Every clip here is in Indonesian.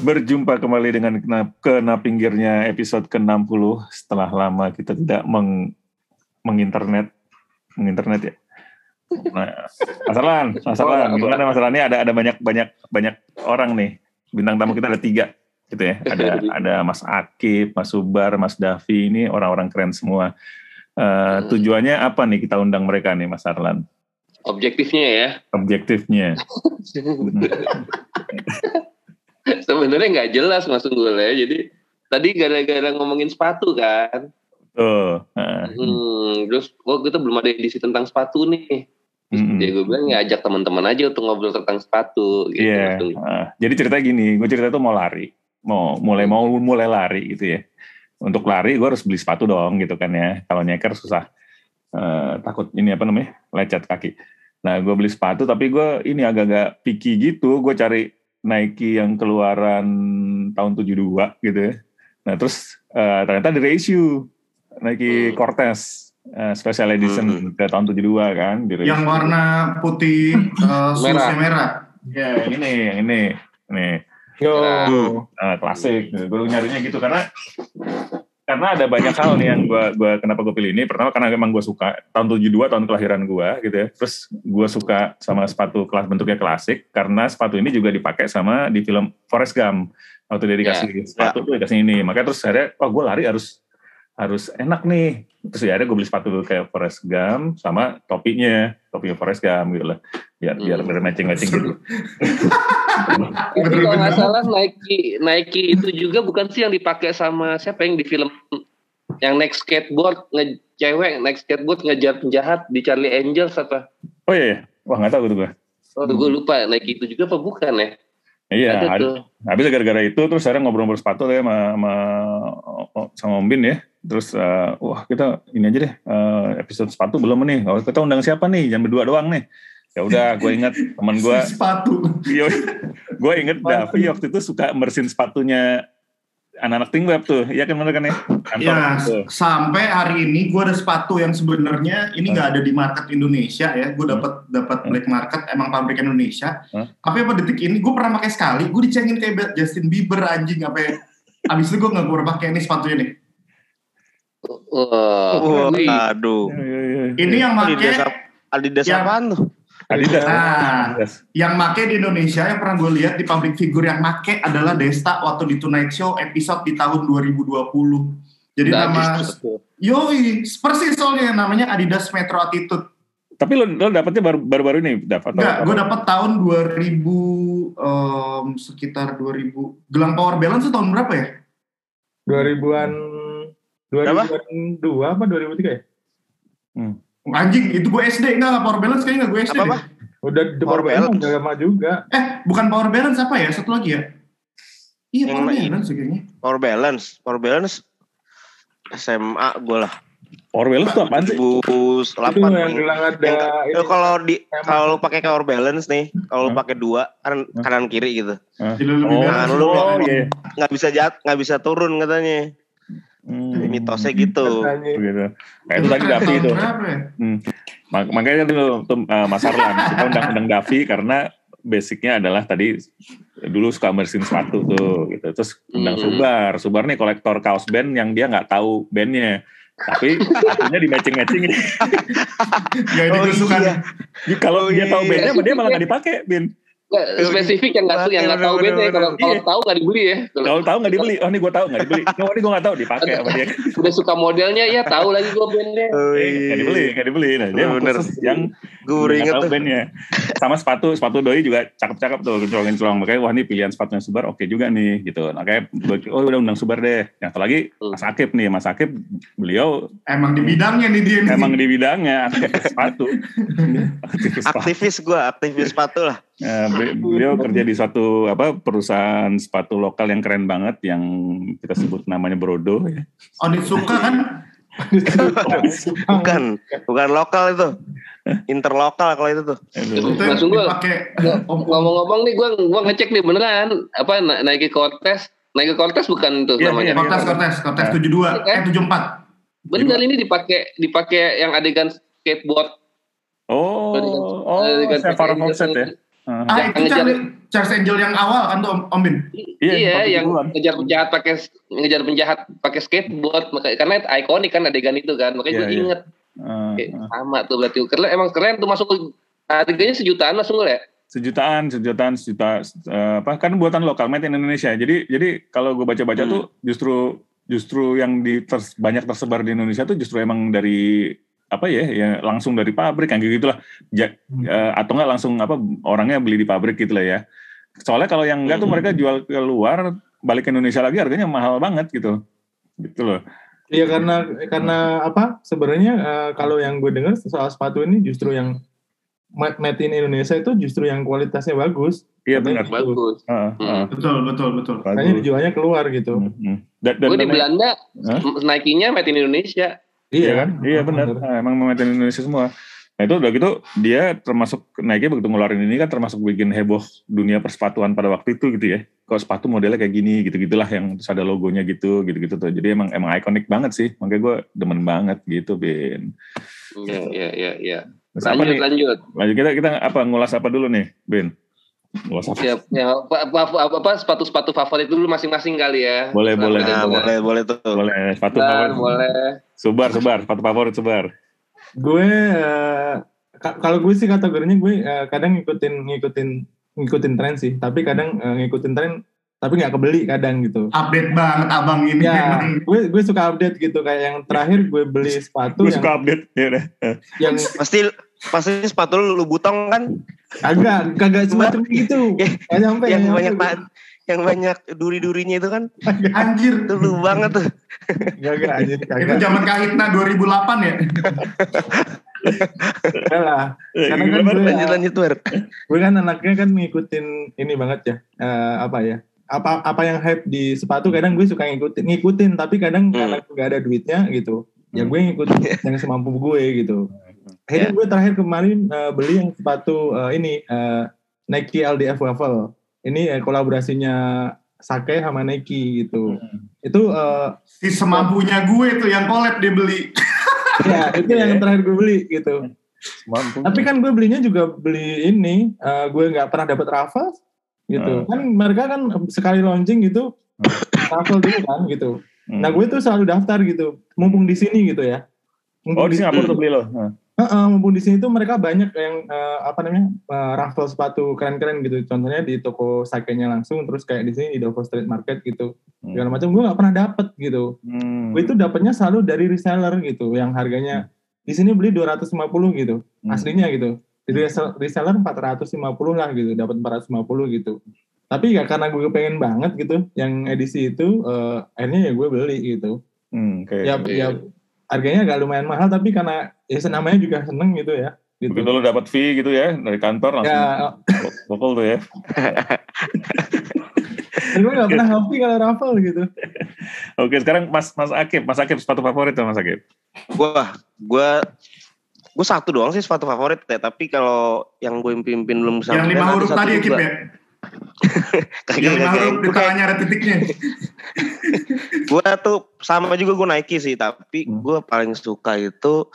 Berjumpa kembali dengan kena, pinggirnya episode ke-60 setelah lama kita tidak meng, menginternet menginternet ya. Nah, masalah, masalah, gimana masalah ini ada ada banyak banyak banyak orang nih. Bintang tamu kita ada tiga gitu ya. Ada ada Mas Akib, Mas Subar, Mas Davi ini orang-orang keren semua. Uh, tujuannya apa nih kita undang mereka nih Mas Arlan? Objektifnya ya. Objektifnya. Sebenarnya nggak jelas Mas Unggul ya. Jadi tadi gara-gara ngomongin sepatu kan. Oh. Uh. Hmm, terus oh kita belum ada edisi tentang sepatu nih. Terus mm -hmm. gue bilang ya ajak teman-teman aja untuk ngobrol tentang sepatu gitu. Iya. Yeah. Uh, jadi cerita gini, gue cerita tuh mau lari, mau mulai mau mulai lari gitu ya. Untuk lari gue harus beli sepatu dong gitu kan ya. Kalau nyeker susah. Uh, takut ini apa namanya lecet kaki. Nah gue beli sepatu tapi gue ini agak-agak picky gitu. Gue cari Nike yang keluaran tahun 72 gitu ya. Nah terus uh, ternyata di reissue Nike hmm. Cortez uh, Special Edition hmm. ke tahun 72 kan. Di yang warna putih uh, merah. merah. Ya yang ini, yang ini. Nih. Yo, uh, klasik. Gue nyarinya gitu karena karena ada banyak hal nih yang gue gua kenapa gue pilih ini pertama karena memang gue suka tahun 72 tahun kelahiran gue gitu ya terus gue suka sama sepatu kelas bentuknya klasik karena sepatu ini juga dipakai sama di film Forrest Gump waktu dia dikasih yeah. sepatu yeah. tuh dikasih ini makanya terus akhirnya oh gue lari harus harus enak nih. Terus ya ada gue beli sepatu kayak Forest Gump sama topinya. Topinya Forest Gump gitu lah. Biar hmm. biar biar matching matching gitu. Tapi kalau nggak salah Nike Nike itu juga bukan sih yang dipakai sama siapa yang di film yang naik skateboard nge cewek naik skateboard ngejar penjahat di Charlie Angels apa? Oh iya, iya. wah nggak tahu tuh gue oh gue lupa. Nike itu juga apa bukan ya? Iya, habis gara-gara itu terus saya ngobrol-ngobrol sepatu ya sama, sama sama Om Bin ya. Terus uh, wah kita ini aja deh uh, episode sepatu belum nih. Oh, kita undang siapa nih? Jangan berdua doang nih. Ya udah, gue inget teman gue. sepatu. Iya, gue inget Davi waktu itu suka mersin sepatunya anak-anak ting web tuh, iya kan bener kan ya? Iya, sampai hari ini gue ada sepatu yang sebenarnya ini nggak ada di market Indonesia ya. Gue dapat dapat black market, emang pabrik Indonesia. Huh? Tapi apa detik ini gue pernah pakai sekali, gue dicengin kayak Justin Bieber anjing apa ya. Abis itu gue nggak gue pakai ini sepatu ini. Uh, aduh. Ini yang pakai Adidas yang, apaan tuh? Adidas. Nah, Adidas. yang make di Indonesia yang pernah gue lihat di pabrik figur yang make adalah Desta waktu di Tonight Show episode di tahun 2020. Jadi nah, nama Yoi, persis soalnya namanya Adidas Metro Attitude. Tapi lo, lo dapetnya baru baru, baru ini dapat? Enggak, gue dapat tahun 2000 um, sekitar 2000. Gelang Power Balance itu tahun berapa ya? 2000-an 2002 apa 2003 ya? Hmm. Anjing, itu gue SD enggak Power Balance kayaknya enggak gue SD. Apa, apa? Udah di Power, Balance udah lama juga. Eh, bukan Power Balance apa ya? Satu lagi ya? Iya, Power Balance kayaknya. Power Balance, Power Balance SMA gue lah. Power balance tuh apaan sih? Bus 8 itu yang bilang ada yang, kalau di kalau lu pakai power balance nih, kalau lu pakai dua kan kanan kiri gitu. Nah, lu oh, iya. nggak bisa jat, nggak bisa turun katanya. Hmm. Mitosnya gitu. gitu. Nah, itu tadi Davi itu. Ya? Hmm. Makanya itu uh, Mas Arlan, kita undang-undang Davi karena basicnya adalah tadi dulu suka bersin sepatu tuh gitu. Terus undang hmm. Subar. Subar nih kolektor kaos band yang dia nggak tahu bandnya. Tapi sepatunya di matching-matching. ya itu oh, iya. Kalau oh, dia tahu iya. bandnya, dia malah nggak dipakai, Bin. Gak, spesifik yang nggak tuh yang nggak tahu beda kalau kalau iya. tahu nggak dibeli ya. Kalau tahu nggak dibeli. Oh ini gue tahu nggak dibeli. Oh ini gue nggak tahu dipakai sama dia. Udah suka modelnya ya tahu lagi gue bandnya oh, iya. nggak dibeli nggak dibeli. Nah dia Bener. yang gue inget tuh. bandnya sama sepatu sepatu doi juga cakep-cakep tuh colongin colong makanya wah ini pilihan sepatunya Subar oke juga nih gitu. Makanya oh udah undang Subar deh. Yang satu lagi hmm. Mas Akib nih. Mas Akib beliau emang di bidangnya nih dia nih. emang di bidangnya aktivis sepatu. Aktivis gue aktivis sepatu lah Ya, beliau kerja di suatu apa perusahaan sepatu lokal yang keren banget yang kita sebut namanya Brodo ya. Onitsuka kan? bukan, bukan lokal itu. Interlokal kalau itu tuh. Langsung gue ngomong-ngomong nih gue gua ngecek nih beneran apa Nike Cortez Nike Cortez bukan itu ya, namanya. Cortez Cortez Cortez tujuh dua eh tujuh empat. Bener ini dipakai dipakai yang adegan skateboard. Oh, oh, saya Farah Offset ya. Uh, ah itu Charlie, Charles Angel yang awal kan tuh Om Bin? Iya, iya yang ngejar penjahat pakai ngejar penjahat pakai skateboard makanya karena ikonik kan adegan itu kan makanya yeah, gue yeah. inget uh, uh. sama tuh berarti karena emang keren tuh masuk harganya sejutaan langsung ya sejutaan sejutaan sejuta uh, apa kan buatan lokal made in Indonesia jadi jadi kalau gue baca-baca hmm. tuh justru justru yang di ters, banyak tersebar di Indonesia tuh justru emang dari apa ya ya langsung dari pabrik kayak gitulah ja, hmm. uh, atau enggak langsung apa orangnya beli di pabrik gitu lah ya soalnya kalau yang enggak tuh hmm. mereka jual ke luar balik ke Indonesia lagi harganya mahal banget gitu gitu loh Iya karena karena apa sebenarnya uh, kalau yang gue dengar soal sepatu ini justru yang made in Indonesia itu justru yang kualitasnya bagus. Iya benar bagus. Uh, uh. Betul betul betul. Makanya dijualnya keluar gitu. Hmm, hmm. Dan, dan, gue di Belanda huh? Nike-nya made in Indonesia. Iya, iya kan? Iya benar. Nah, emang in Indonesia semua. Nah itu udah gitu dia termasuk Nike begitu ngeluarin ini kan termasuk bikin heboh dunia persepatuan pada waktu itu gitu ya. Kok sepatu modelnya kayak gini gitu-gitulah yang terus ada logonya gitu gitu-gitu tuh. Jadi emang emang ikonik banget sih. Makanya gue demen banget gitu Ben. Iya iya iya iya. Lanjut nih? lanjut. Lanjut kita kita apa ngulas apa dulu nih Ben? Ngulas apa? Ya, ya apa, apa, apa sepatu-sepatu favorit dulu masing-masing kali ya. Boleh boleh. Nah, boleh boleh tuh. Boleh sepatu favorit. Boleh. Subar subar sepatu favorit subar gue uh, kalau gue sih kategorinya gue uh, kadang ngikutin ngikutin ngikutin tren sih. Tapi kadang uh, ngikutin tren tapi nggak kebeli kadang gitu. Update banget abang ini. Ya gue gue suka update gitu. Kayak yang terakhir gue beli sepatu gue suka update. Ya udah. yang pasti pasti sepatu lu, lu butong kan? Agak kagak semacam gitu. yang sampai yang, yang banyak banget yang banyak duri-durinya itu kan anjir. Dulu banget tuh. Gak gak anjir kagak. itu zaman kahitna 2008 ya? Lah karena kan gue lanjut lanjut gue kan anaknya kan ngikutin ini banget ya. Uh, apa ya? Apa apa yang hype di sepatu kadang gue suka ngikutin ngikutin tapi kadang hmm. karena gak ada duitnya gitu ya gue ngikutin yang semampu gue gitu. Akhirnya yeah. gue terakhir kemarin uh, beli yang sepatu uh, ini uh, Nike LDF Waffle ini eh, kolaborasinya Sake sama Nike gitu. Hmm. Itu uh, si semampunya gue tuh yang collab dia beli. ya, itu yang terakhir gue beli gitu. Mampu. Tapi kan gue belinya juga beli ini, uh, gue nggak pernah dapat raffles gitu. Hmm. Kan mereka kan sekali launching gitu, hmm. raffle dulu kan gitu. Hmm. Nah gue tuh selalu daftar gitu, mumpung di sini gitu ya. Mumpung oh di Singapura tuh beli loh. Uh, uh, mumpung di sini tuh mereka banyak yang uh, apa namanya uh, raffle sepatu keren-keren gitu. Contohnya di toko sakenya langsung, terus kayak di sini di Dovo Street Market gitu. Hmm. Segala macam gue nggak pernah dapet gitu. Hmm. Gue itu dapetnya selalu dari reseller gitu, yang harganya hmm. di sini beli 250 gitu, hmm. aslinya gitu. Di hmm. reseller 450 lah gitu, dapat 450 gitu. Tapi ya karena gue pengen banget gitu, yang edisi itu uh, akhirnya ya gue beli gitu. Hmm, okay. Ya, ya harganya agak lumayan mahal tapi karena ya namanya juga seneng gitu ya. Gitu. Begitu lo dapat fee gitu ya dari kantor langsung ya. lokal tuh ya. gue gak pernah hobi kalau raffle gitu. Oke sekarang Mas Mas Akib, Mas Akib sepatu favorit tuh Mas Akib? Gua, gua gue satu doang sih sepatu favorit ya tapi kalau yang gue pimpin belum sampai yang lima huruf tadi ya Kip ya Kagak lima huruf di tengahnya ada titiknya gue tuh sama juga gue Nike sih tapi hmm. gue paling suka itu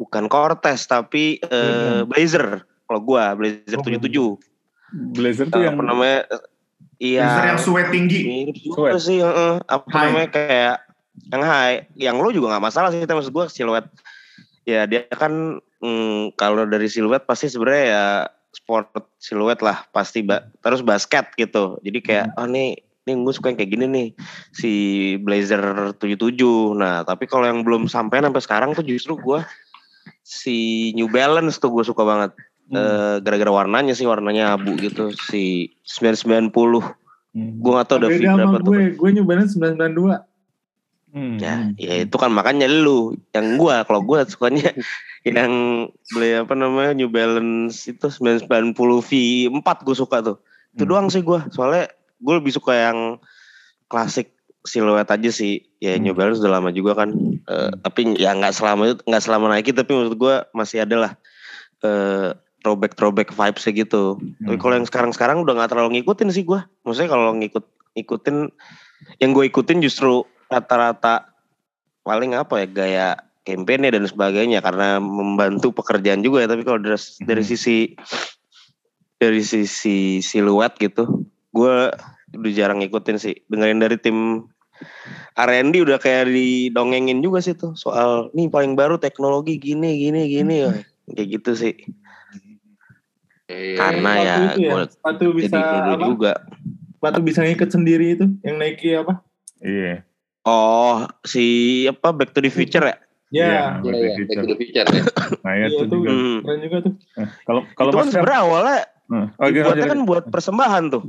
bukan Cortez tapi uh, Blazer. Kalau gue Blazer oh, tujuh tujuh. Blazer. Tuh uh, yang apa namanya? Iya. Blazer yang suet tinggi. Juga sweat. sih uh, apa high. namanya? Kayak yang high yang lo juga nggak masalah sih maksud gue siluet. Ya dia kan mm, kalau dari siluet pasti sebenarnya ya sport siluet lah pasti ba terus basket gitu. Jadi kayak hmm. oh nih ini gue suka yang kayak gini nih si blazer 77 nah tapi kalau yang belum sampai sampai sekarang tuh justru gue si New Balance tuh gue suka banget hmm. uh, gara-gara warnanya sih warnanya abu gitu si 990 hmm. gue gak tau udah berapa tuh gue, gue New Balance 992 Hmm. Ya, ya itu kan makanya lu yang gua kalau gua sukanya yang beli apa namanya New Balance itu 990 V4 gue suka tuh. Itu hmm. doang sih gua. Soalnya gue lebih suka yang klasik siluet aja sih. Ya hmm. New Balance udah lama juga kan. Uh, tapi ya nggak selama itu nggak selama Nike tapi menurut gua masih ada lah uh, throwback throwback vibes gitu. Hmm. Tapi kalau yang sekarang-sekarang udah nggak terlalu ngikutin sih gua. Maksudnya kalau ngikut ngikutin yang gue ikutin justru rata-rata paling apa ya gaya kampanye dan sebagainya karena membantu pekerjaan juga ya tapi kalau dari, hmm. dari sisi dari sisi siluet gitu, gue udah jarang ngikutin sih. Dengerin dari tim R&D udah kayak didongengin juga sih tuh soal nih paling baru teknologi gini gini gini ya kayak gitu sih. Iya, Karena ya, ya, gue sepatu bisa jadi apa? juga. Sepatu bisa ngikut sendiri itu, yang Nike apa? Iya. Oh, si apa Back to the Future ya? Ya, Iya, Iya, Back to the iya, back Future. to the future ya. Nah, ya itu juga. Hmm. keren juga tuh. Eh, Kalau kalau kan sebenarnya awalnya Hmm. Oh, dibuatnya kan buat persembahan tuh.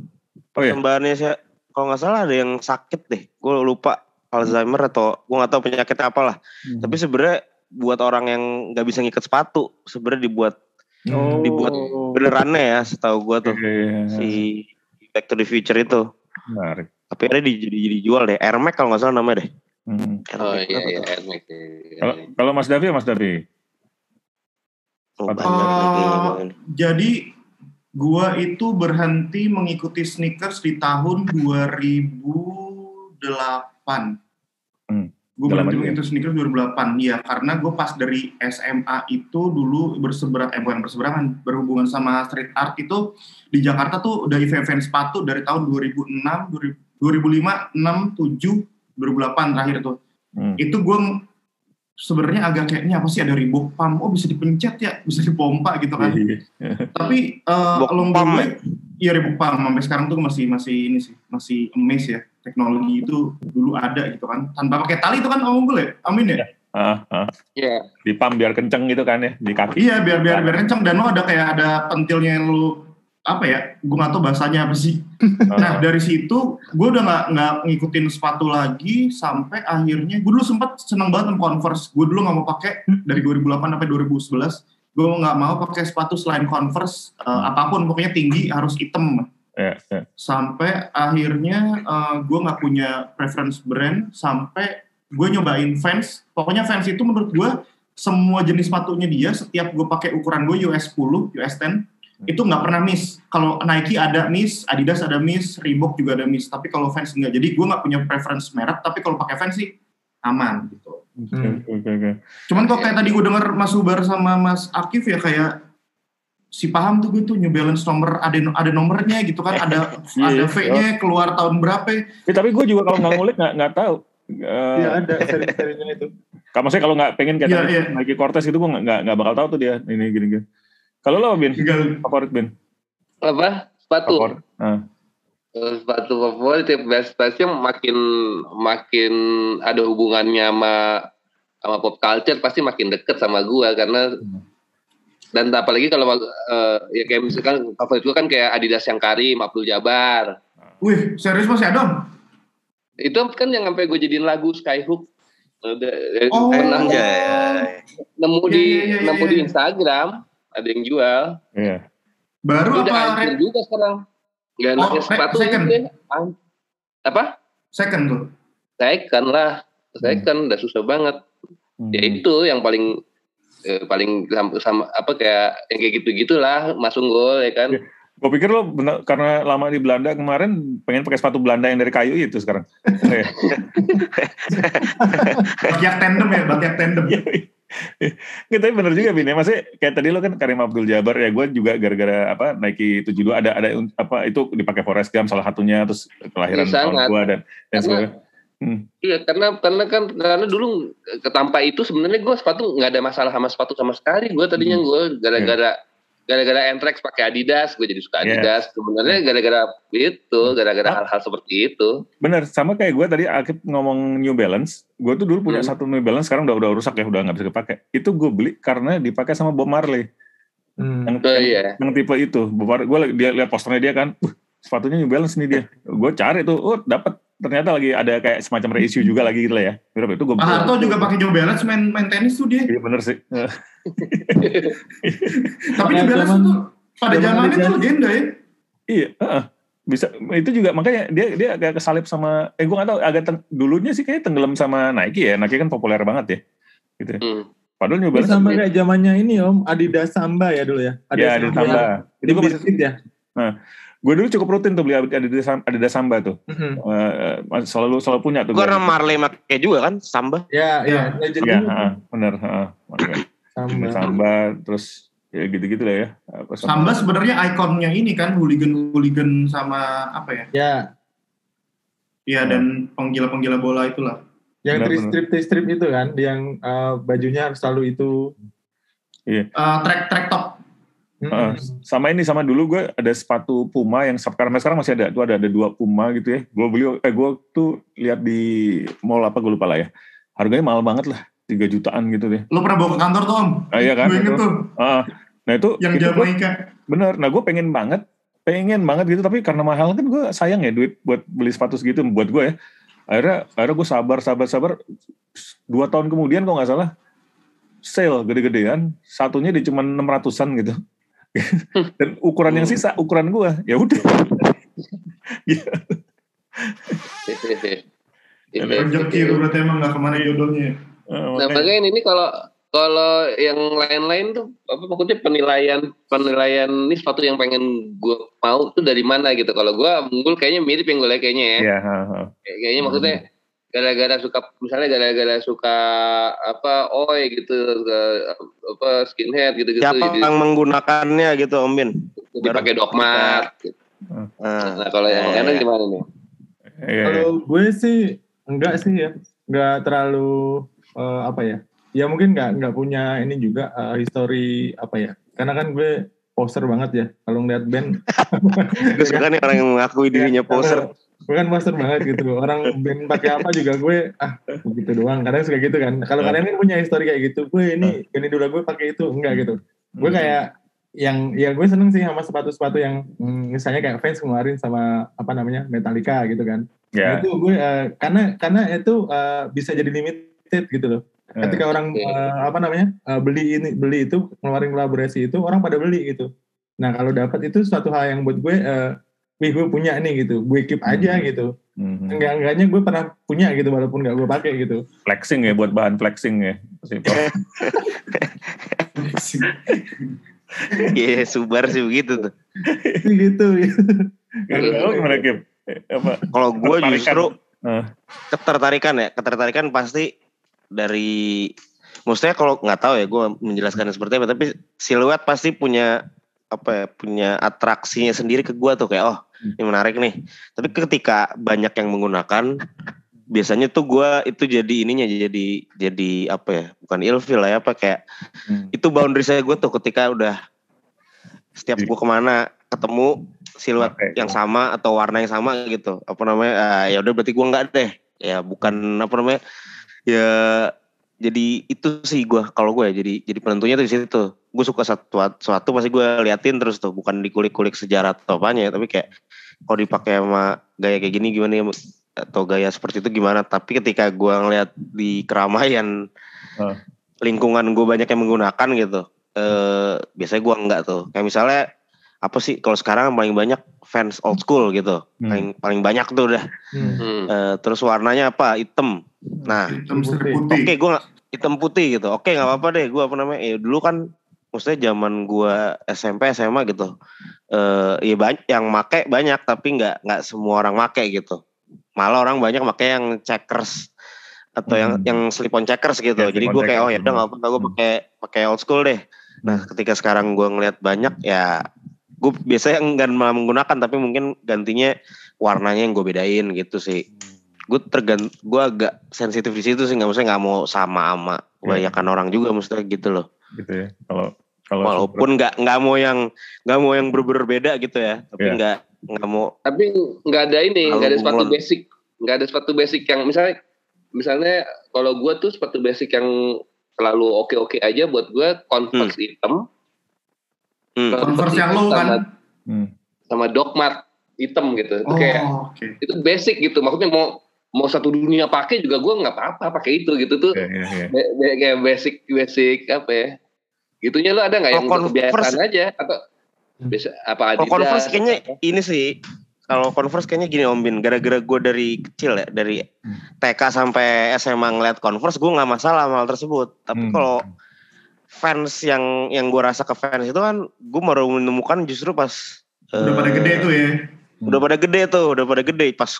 Oh iya. Persembahannya saya kalau nggak salah ada yang sakit deh. Gue lupa Alzheimer atau gue nggak tahu penyakitnya apa lah. Hmm. Tapi sebenarnya buat orang yang nggak bisa ngikat sepatu sebenarnya dibuat Oh. dibuat benerannya ya setahu gue tuh Iya, iya, iya. si Back to the Future itu. Menarik. Tapi akhirnya di, jadi, jadi jual deh. Air Max kalau nggak salah namanya deh. Hmm. Oh iya iya? Air Max. Kalau Mas Davi, Mas Davi. Oh, Uh, banyak lagi. Jadi gua itu berhenti mengikuti sneakers di tahun 2008. Hmm. Gue berhenti ya? mengikuti sneakers 2008. Iya, karena gue pas dari SMA itu dulu berseberangan, eh bukan berseberangan, berhubungan sama street art itu di Jakarta tuh udah event-event sepatu dari tahun 2006, 2005, 6, 7, 2008 terakhir tuh. Hmm. Itu gue sebenarnya agak kayak ini apa sih ada Reebok pump, oh bisa dipencet ya, bisa dipompa gitu kan. Iya. Tapi uh, along the pump way, iya Reebok pump sampai sekarang tuh masih masih ini sih, masih amazed ya. Teknologi itu dulu ada gitu kan. Tanpa pakai tali itu kan Unggul ya? Amin ya? Ah, ah. Iya. Di pump biar kenceng gitu kan ya di kaki. Iya, biar biar biar kenceng dan lo ada kayak ada pentilnya yang lu apa ya? Gue nggak tahu bahasanya apa sih. Nah dari situ gue udah nggak nggak ngikutin sepatu lagi sampai akhirnya gue dulu sempat seneng banget sama Converse. Gue dulu nggak mau pakai dari 2008 sampai 2011. Gue nggak mau pakai sepatu selain Converse eh, apa pun pokoknya tinggi harus hitam. Iya, iya. Sampai akhirnya gue nggak punya preference brand sampai gue nyobain Vans. Pokoknya Vans itu menurut gue semua jenis sepatunya dia setiap gue pakai ukuran gue US 10, US 10 itu nggak pernah miss. Kalau Nike ada miss, Adidas ada miss, Reebok juga ada miss. Tapi kalau Vans enggak. Jadi gue nggak punya preference merek. Tapi kalau pakai Vans sih aman gitu. Oke, oke, oke. Cuman kok kayak tadi gue denger Mas Ubar sama Mas Akif ya kayak si paham tuh gue tuh New Balance nomor ada ada nomornya gitu kan ada Iya, ada V-nya keluar tahun berapa Ya, tapi gue juga kalau nggak ngulik nggak nggak tahu. Eh, Iya ada seri-serinya itu. Kalau maksudnya kalau nggak pengen kayak Iya, tadi iya. Nike Cortez gitu gue nggak nggak nggak bakal tahu tuh dia ini gini gini. Kalau lo Bin, tinggal favorit Bin? Apa? Sepatu. Favorit. Ah. Eh, sepatu favorit ya best bestnya makin makin ada hubungannya sama sama pop culture pasti makin deket sama gua karena dan apalagi kalau eh, ya kayak misalkan favorit gua kan kayak Adidas yang Karim, Abdul Jabar. wih serius Mas Adam Itu kan yang sampai gue jadiin lagu Skyhook. Udah, eh, Oh. pernah Ya, ya, ya. nemu Iya, di iya, iya, nemu iya. di Instagram ada yang jual. Iya. baru Udah apa red juga sekarang. Gak Oh, re- sepatu second. deh. Apa? second tuh Second lah. Second udah susah banget. Hmm. Ya itu yang paling eh, paling sama, sama apa kayak yang kayak gitu-gitulah Mas Unggul ya kan. Gue pikir lo bener, karena lama di Belanda kemarin pengen pakai sepatu Belanda yang dari kayu itu sekarang. Iya. Batiak tandem ya Batiak tandem Nggak, tapi bener juga Bin ya. Maksudnya kayak tadi lo kan Karim Abdul Jabar ya gue juga gara-gara apa Nike 72 ada ada apa itu dipakai Forest Gump salah satunya terus kelahiran Iya, tahun gue dan dan sebagainya. Hmm. Iya karena karena kan karena dulu ketampa itu sebenarnya gue sepatu nggak ada masalah sama sepatu sama sekali. Gue tadinya Hmm. gue gara-gara gara-gara Entrex pakai Adidas, gue jadi suka Iya. Adidas. Sebenarnya gara-gara itu, gara-gara Ah. hal-hal seperti itu. Bener, sama kayak gue tadi Akib ngomong New Balance, gue tuh dulu punya Hmm. satu New Balance, sekarang udah udah rusak ya, udah nggak bisa dipakai. Itu gue beli karena dipakai sama Bob Marley, Hmm. yang, Oh iya. yang tipe itu. Bob Marley, gue dia lihat posternya dia kan, "Wah, sepatunya New Balance nih dia. Gue cari tuh, oh dapat. Ternyata lagi ada kayak semacam reissue juga lagi gitu lah ya. Berapa itu gue Pak Harto juga pakai New Balance main main tenis tuh dia Iya bener sih. Tapi New Balance tuh pada zaman zamannya Adidas. tuh legenda ya iya, heeh. bisa itu juga makanya dia dia agak kesalip sama eh gue gak tahu agak teng- dulunya sih kayak tenggelam sama Nike ya Nike kan populer banget ya gitu ya. Hmm. padahal New Ini Balance sama kayak zamannya ini Om, Adidas Samba ya dulu ya. ya ada tambah Itu itu gue masih ya. Gue dulu cukup rutin tuh beli Adidas Adidas Samba tuh Mhm. Eh, eh, selalu selalu punya tuh Karena gua. Marley make juga kan, Samba. Ya, ya. Iya. Iya, heeh, bener heeh. Makanya, Samba. Samba terus ya gitu-gitu lah ya. Apa Samba sebenarnya ikonnya ini kan hooligan-hooligan sama apa ya? Ya. Iya dan penggila-penggila bola itulah. Yang tri strip tri strip itu kan, yang uh, bajunya harus selalu itu. Iya. Uh, track track top. Uh, sama ini sama dulu gue ada sepatu Puma yang sekarang sekarang masih ada. Tuh ada ada dua Puma gitu ya. Gue beli eh gue tuh lihat di mall apa gue lupa lah ya. Harganya mahal banget lah tiga jutaan gitu deh. Lo pernah bawa ke kantor tuh om? Ah, iya kan? Gue inget tuh. Uh, nah itu yang itu Jamaika bener. Nah gue pengen banget pengen banget gitu tapi karena mahal kan gue sayang ya duit buat beli sepatu segitu buat gue ya. Akhirnya akhirnya gue sabar sabar sabar. Dua tahun kemudian kok nggak salah sale gede-gedean. Satunya di cuma enam ratusan gitu dan ukuran yang sisa ukuran gue ya udah. Rezeki itu berarti emang nggak ke mana jodohnya. Nah makanya. ini kalau kalau yang lain-lain tuh apa maksudnya penilaian penilaian ini sepatu yang pengen gue mau tuh dari mana gitu. Kalau gue unggul kayaknya mirip yang gue kayaknya ya. Yeah, uh, uh. kayaknya maksudnya gara-gara suka misalnya gara-gara suka apa oi gitu ke, apa skinhead gitu gitu siapa yang menggunakannya gitu Om Bin? Dipakai dogmat gitu. nah, nah kalau yang lain gimana nih? Kalau gue sih enggak sih ya. Enggak terlalu uh, apa ya? Ya mungkin nggak nggak punya ini juga uh, history apa ya? Karena kan gue poser banget ya kalau ngeliat band. Gue suka nih orang yang mengakui dirinya poser gue kan master banget gitu. Band band pakai apa juga gue ah begitu doang. Kadang suka gitu kan. Kalau kalian kan punya histori kayak gitu gue ini ini dulu gue pakai itu. Enggak gitu. Gue kayak yang ya gue seneng sih sama sepatu-sepatu yang hmm, misalnya kayak fans kemarin sama apa namanya Metallica gitu kan. Yeah. nah, itu gue uh, karena karena itu uh, bisa jadi limited gitu loh. Ketika yeah. orang uh, apa namanya uh, beli ini beli itu ngeluarin kolaborasi itu orang pada beli gitu. Nah kalau dapat itu suatu hal yang buat gue uh, wih gue punya nih gitu gue keep aja hmm. gitu hmm. enggak enggaknya gue pernah punya gitu walaupun nggak gue pakai gitu flexing ya buat bahan flexing ya Iya, yeah, subar sih begitu tuh. gitu. Kalau gimana Kim? Kalau gue justru ketertarikan ya, ketertarikan pasti dari maksudnya kalau nggak tahu ya gue menjelaskan seperti apa tapi siluet pasti punya apa ya punya atraksinya sendiri ke gue tuh kayak oh ini menarik nih tapi ketika banyak yang menggunakan biasanya tuh gue itu jadi ininya jadi jadi apa ya bukan ilfil lah ya apa kayak hmm. itu boundary saya gue tuh ketika udah setiap gue ke mana ketemu siluet okay. yang sama atau warna yang sama gitu apa namanya uh, ya udah berarti gue nggak deh ya bukan apa namanya ya jadi itu sih gue kalau gue ya jadi jadi penentunya tuh di situ. Gue suka satu suatu pasti gue liatin terus tuh bukan dikulik-kulik sejarah atau apanya ya tapi kayak kalau dipakai sama gaya kayak gini gimana ya atau gaya seperti itu gimana. Tapi ketika gue ngeliat di keramaian uh. lingkungan gue banyak yang menggunakan gitu eh biasanya gue enggak tuh. Kayak misalnya apa sih kalau sekarang paling banyak fans old school gitu hmm. paling paling banyak tuh udah hmm. uh, terus warnanya apa hitam Nah, oke okay, gue hitam putih gitu. Oke, okay, nggak apa-apa deh. Gue apa namanya? Ya dulu kan, maksudnya zaman gue SMP SMA gitu. Eh, ya banyak yang make banyak, tapi nggak nggak semua orang make gitu. Malah orang banyak make yang checkers atau hmm. yang yang slip on checkers gitu. Ya, Jadi gue kayak oh ya udah nggak apa-apa, gue pakai pakai old school deh. Nah, ketika sekarang gue ngeliat banyak ya gue biasanya enggak malah menggunakan tapi mungkin gantinya warnanya yang gue bedain gitu sih gue tergant gue agak sensitif di situ sih nggak maksudnya nggak mau sama sama kebanyakan yeah. orang juga maksudnya gitu loh gitu ya kalau kalau walaupun nggak nggak mau yang nggak mau yang berbeda gitu ya tapi iya. nggak yeah. nggak mau tapi nggak ada ini nggak ada sepatu basic nggak ada sepatu basic yang misalnya misalnya kalau gue tuh sepatu basic yang selalu oke oke aja buat gue converse hmm. hitam hmm. converse yang low kan hmm. sama dogmat hitam gitu oh, kayak okay. itu basic gitu maksudnya mau mau satu dunia pakai juga gue nggak apa-apa pakai itu gitu tuh yeah, yeah, yeah. kayak basic basic apa ya gitunya lo ada nggak yang kebiasaan aja atau bisa apa Adidas Converse kayaknya apa? ini sih kalau Converse kayaknya gini Om Bin gara-gara gue dari kecil ya dari hmm. TK sampai SMA ngeliat Converse gue nggak masalah sama hal tersebut tapi hmm. Fans yang yang gue rasa ke fans itu kan gue baru menemukan justru pas udah uh, pada gede tuh ya? udah pada gede tuh udah pada gede. Pas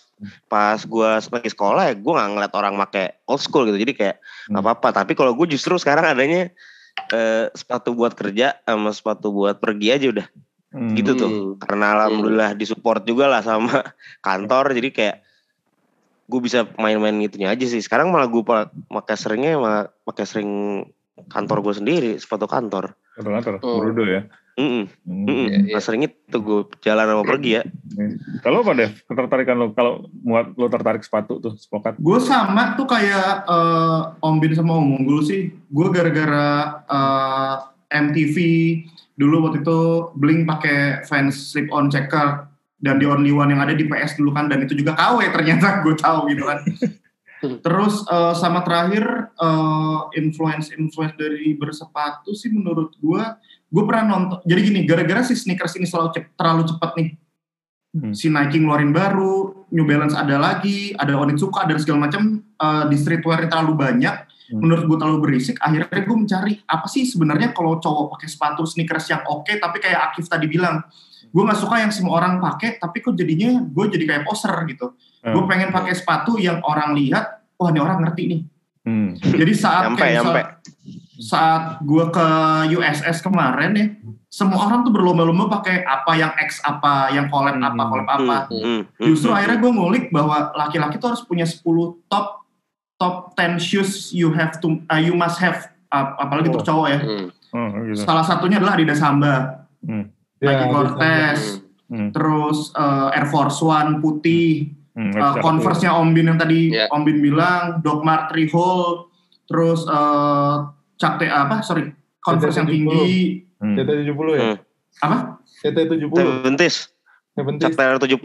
pas gue lagi sekolah ya gue nggak ngeliat orang make old school gitu. Jadi kayak nggak hmm. apa-apa. Tapi kalau gue justru sekarang adanya eh, sepatu buat kerja sama sepatu buat pergi aja udah. Hmm. gitu tuh. Karena alhamdulillah disupport juga lah sama kantor. Jadi kayak gue bisa main-main itunya aja sih. Sekarang malah gue pakai seringnya malah pakai sering kantor gue sendiri sepatu kantor kantor kantor oh. Brudo ya Mm -mm. Mm -mm. Ya, ya. Nah, sering itu gue jalan sama pergi ya. Kalau apa deh ketertarikan lo kalau muat lo tertarik sepatu tuh sepokat? Gue sama tuh kayak uh, Om Bin sama Om Unggul sih. Gue gara-gara uh, eh, MTV dulu waktu itu bling pakai fans slip on checker dan di only one yang ada di PS dulu kan dan itu juga KW ternyata gue tahu gitu kan. Terus uh, sama terakhir uh, influence influence dari bersepatu sih menurut gue gue pernah nonton jadi gini gara-gara si sneakers ini selalu cep, terlalu cepat nih hmm. si Nike ngeluarin baru New Balance ada lagi ada Onitsuka dan segala macam uh, di streetwear terlalu banyak hmm. menurut gue terlalu berisik akhirnya gue mencari apa sih sebenarnya kalau cowok pakai sepatu sneakers yang oke okay, tapi kayak Akif tadi bilang gue nggak suka yang semua orang pakai tapi kok jadinya gue jadi kayak poser gitu hmm. gue pengen pakai sepatu yang orang lihat wah ini orang ngerti nih hmm. jadi saat nyampe, kayak nyampe saat gue ke USS kemarin ya semua orang tuh berlomba-lomba pakai apa yang X apa yang collab apa collab hmm, apa hmm, hmm, justru akhirnya gue ngulik bahwa laki-laki tuh harus punya 10 top top 10 shoes you have to uh, you must have uh, apalagi untuk oh. cowok ya oh, gitu. salah satunya adalah Adidas Samba hmm. Nike ya, Cortez hmm. terus uh, Air Force One putih hmm, uh, Converse-nya Om Bin yang tadi yeah. Om Bin bilang Doc Mart Hole terus uh, Cak T apa sorry Converse yang tinggi hmm. CT 70 ya hmm. apa CT 70 Bentis Cak T 70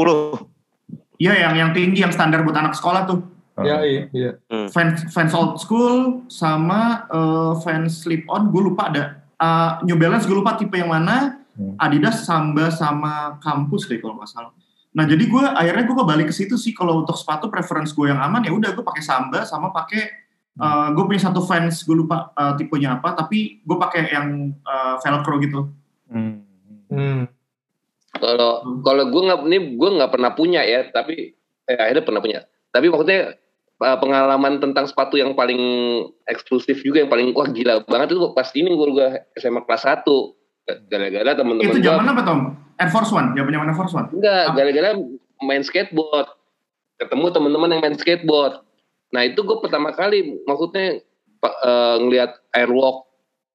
iya yang yang tinggi yang standar buat anak sekolah tuh Iya, iya, iya. Hmm. Fans fans old school sama uh, fans slip on, gue lupa ada. Uh, New Balance gue lupa tipe yang mana. Hmm. Adidas Samba sama kampus deh kalau nggak salah. Nah jadi gue akhirnya gue kembali ke situ sih kalau untuk sepatu preference gue yang aman ya udah gue pakai Samba sama pakai Uh, hmm. eh, gue punya satu fans, gue lupa uh, tipenya apa, tapi gue pakai yang uh, velcro gitu. Hmm. Hmm. Kalau kalau gue nggak ini gue nggak pernah punya ya, tapi eh, akhirnya pernah punya. Tapi maksudnya uh, pengalaman tentang sepatu yang paling eksklusif juga yang paling wah gila banget itu pas ini gue gue SMA kelas 1 gara-gara teman-teman itu zaman apa Tom? Air Force One, zaman zaman Air Force One? Enggak, gara-gara main skateboard ketemu teman-teman yang main skateboard Nah itu gue pertama kali maksudnya uh, ngelihat airwalk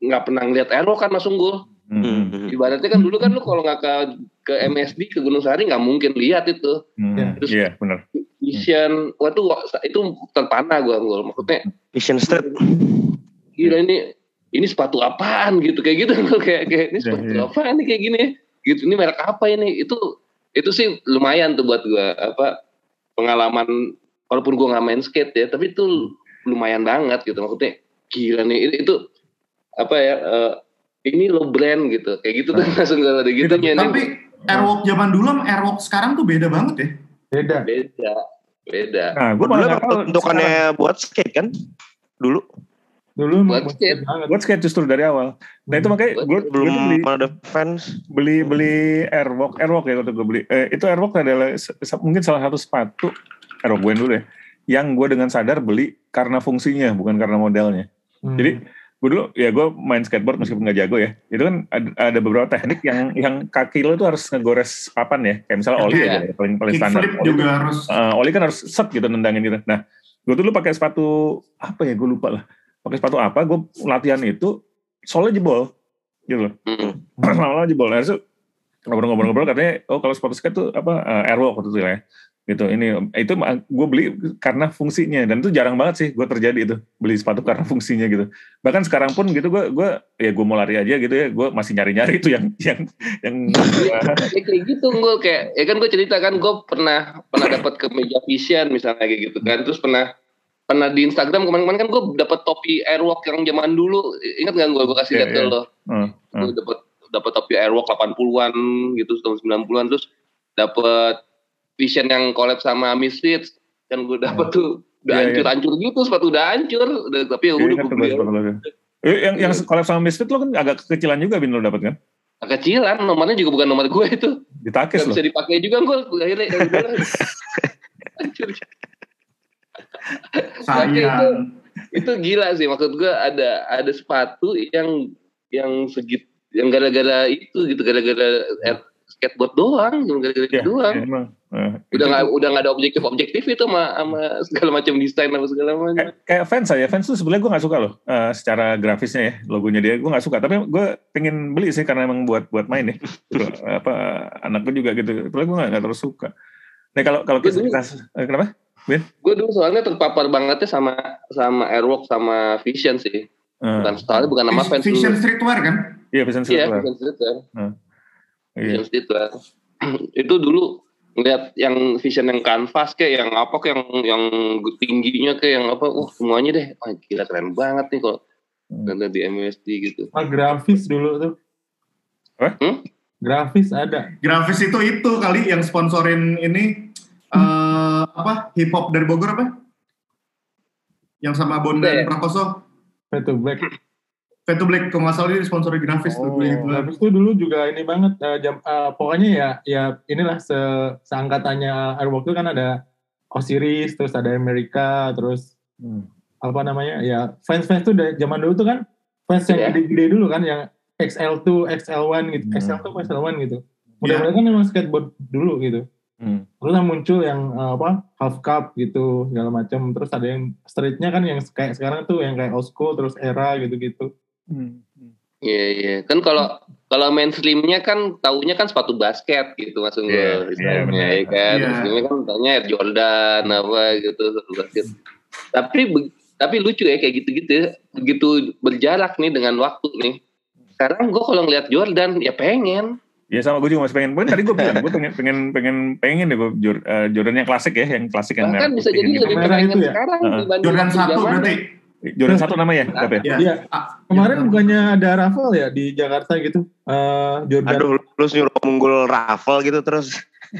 nggak pernah ngelihat airwalk kan Mas Unggul. Hmm. Ibaratnya kan dulu kan lu kalau nggak ke ke MSD ke Gunung Sari nggak mungkin lihat itu. Hmm. Terus iya yeah, benar. Vision, waktu itu terpana gue. Maksudnya Vision Street. Gila ini ini sepatu apaan gitu kayak gitu kayak kayak ini iya, sepatu yeah, yeah. apaan nih kayak gini gitu ini merek apa ini? Itu itu sih lumayan tuh buat gue apa pengalaman walaupun gue nggak main skate ya tapi itu lumayan banget gitu. Maksudnya gila nih itu, itu apa ya uh, ini lo brand gitu. Kayak gitu tuh langsung gak ada gitu. tapi airwalk zaman dulu sama airwalk sekarang tuh beda banget ya? Beda. Beda beda. Nah gue malah bentukannya buat skate kan dulu dulu buat skate buat skate justru dari awal nah itu makanya gue belum beli ada fans beli beli airwalk airwalk ya waktu gue beli eh, itu airwalk adalah mungkin salah satu sepatu gue dulu deh. Yang gue dengan sadar beli karena fungsinya, bukan karena modelnya. Hmm. Jadi gue dulu ya gue main skateboard meskipun nggak jago ya. Itu kan ada, ada beberapa teknik yang yang kaki lo tuh harus ngegores papan ya. Kayak misalnya oli ya, ya paling paling standar. Oli juga harus. Uh, oli kan harus set gitu nendangin gitu. Nah gue dulu pakai sepatu apa ya gue lupa lah. Pakai sepatu apa? Gue latihan itu soalnya jebol gitu loh. Hmm. Lama-lama jebol. Nah, ngobrol-ngobrol-ngobrol katanya oh kalau sepatu skate tuh apa uh, airwalk waktu itu ya gitu ini itu gue beli karena fungsinya dan itu jarang banget sih gue terjadi itu beli sepatu karena fungsinya gitu bahkan sekarang pun gitu gue gue ya gue mau lari aja gitu ya gue masih nyari nyari itu yang yang yang ya, kayak gitu gue kayak ya kan gue cerita kan gue pernah pernah dapat ke meja vision misalnya kayak gitu kan terus pernah pernah di Instagram kemarin-kemarin kan gue dapat topi airwalk yang zaman dulu. Ingat gak gue gue kasih yeah, lihat yeah. lo hmm, hmm. gue dapat dapat topi airwalk 80-an gitu tahun 90-an terus dapat Vision yang collab sama Misfits yang gue dapet tuh udah yeah, hancur-hancur yeah. gitu sepatu udah hancur. Udah, tapi ya udah gue beli eh, yang yang collab sama Misfits lo kan agak kekecilan juga bin lo dapet kan? Kecilan nomornya juga bukan nomor gue itu. Ditakis lo? bisa dipakai juga gue akhirnya hancur sayang. itu gila sih. Maksud gue ada ada sepatu yang yang segit yang gara-gara itu gitu. Gara-gara skateboard doang gara-gara ya, doang. ya, emang. Nah, udah nggak udah nggak ada objektif objektif itu sama sama segala macam desain sama segala macam. Kayak, kayak fans aja fans tuh sebenarnya gue nggak suka loh uh, secara grafisnya ya logonya dia. Gue nggak suka. Tapi gue pengen beli sih karena emang buat buat main ya. Apa anakku juga gitu. Tapi gue nggak terus suka. Nah kalau kalau kita, kita eh, kenapa Ben? Gue dulu soalnya terpapar bangetnya sama sama Airwalk sama Vision sih. Uh. Bukan soalnya bukan nama fans Vision dulu. Streetwear kan? Iya Vision Streetwear. Iya Vision Streetwear. Uh. Vision Streetwear. itu dulu ngeliat yang vision yang kanvas kayak yang apa kayak yang yang tingginya kayak yang apa wah semuanya deh wah gila keren banget nih kalau hmm. di MSD gitu ah grafis dulu tuh Apa? Hmm? grafis ada grafis itu itu kali yang sponsorin ini uh, apa hip hop dari Bogor apa? Yang sama Bondan yeah. Prakoso. Fade to Black. Fade to Black, kalau nggak salah dia sponsori grafis oh, tuh. Gitu. Grafis tuh dulu juga ini banget. Uh, jam, uh, pokoknya ya ya inilah se seangkatannya Airwalk itu kan ada Osiris, terus ada Amerika, terus hmm. apa namanya ya fans-fans tuh dari zaman dulu tuh kan fans yang iya. gede-gede dulu kan yang XL2, XL1 gitu, hmm. XL2, XL1 gitu. Mudah-mudahan yeah. kan memang skateboard dulu gitu. Hmm. Terus muncul yang uh, apa half cup gitu segala macam. Terus ada yang streetnya kan yang kayak sekarang tuh yang kayak old school terus era gitu-gitu. Hmm. Iya yeah, iya. Yeah. Kan kalau kalau mainstreamnya kan taunya kan sepatu basket gitu maksud gue yeah, misalnya yeah, ya kan. Yeah. Mainstreamnya kan taunya Jordan apa gitu sepatu basket. Tapi tapi lucu ya kayak gitu-gitu begitu berjarak nih dengan waktu nih. Sekarang gue kalau ngeliat Jordan ya pengen Ya sama gue juga masih pengen. Tadi gue bilang gue pengen pengen pengen pengen deh gue uh, Jordan yang klasik ya, yang klasik yang Bahkan bisa jadi lebih pengen ya? sekarang uh -huh. Jordan satu berarti. Jordan satu nama ya, apa ya? Iya. Kemarin ya. bukannya ada raffle ya di Jakarta gitu. Uh, Jordan. Aduh, lu nyuruh menggul raffle gitu terus.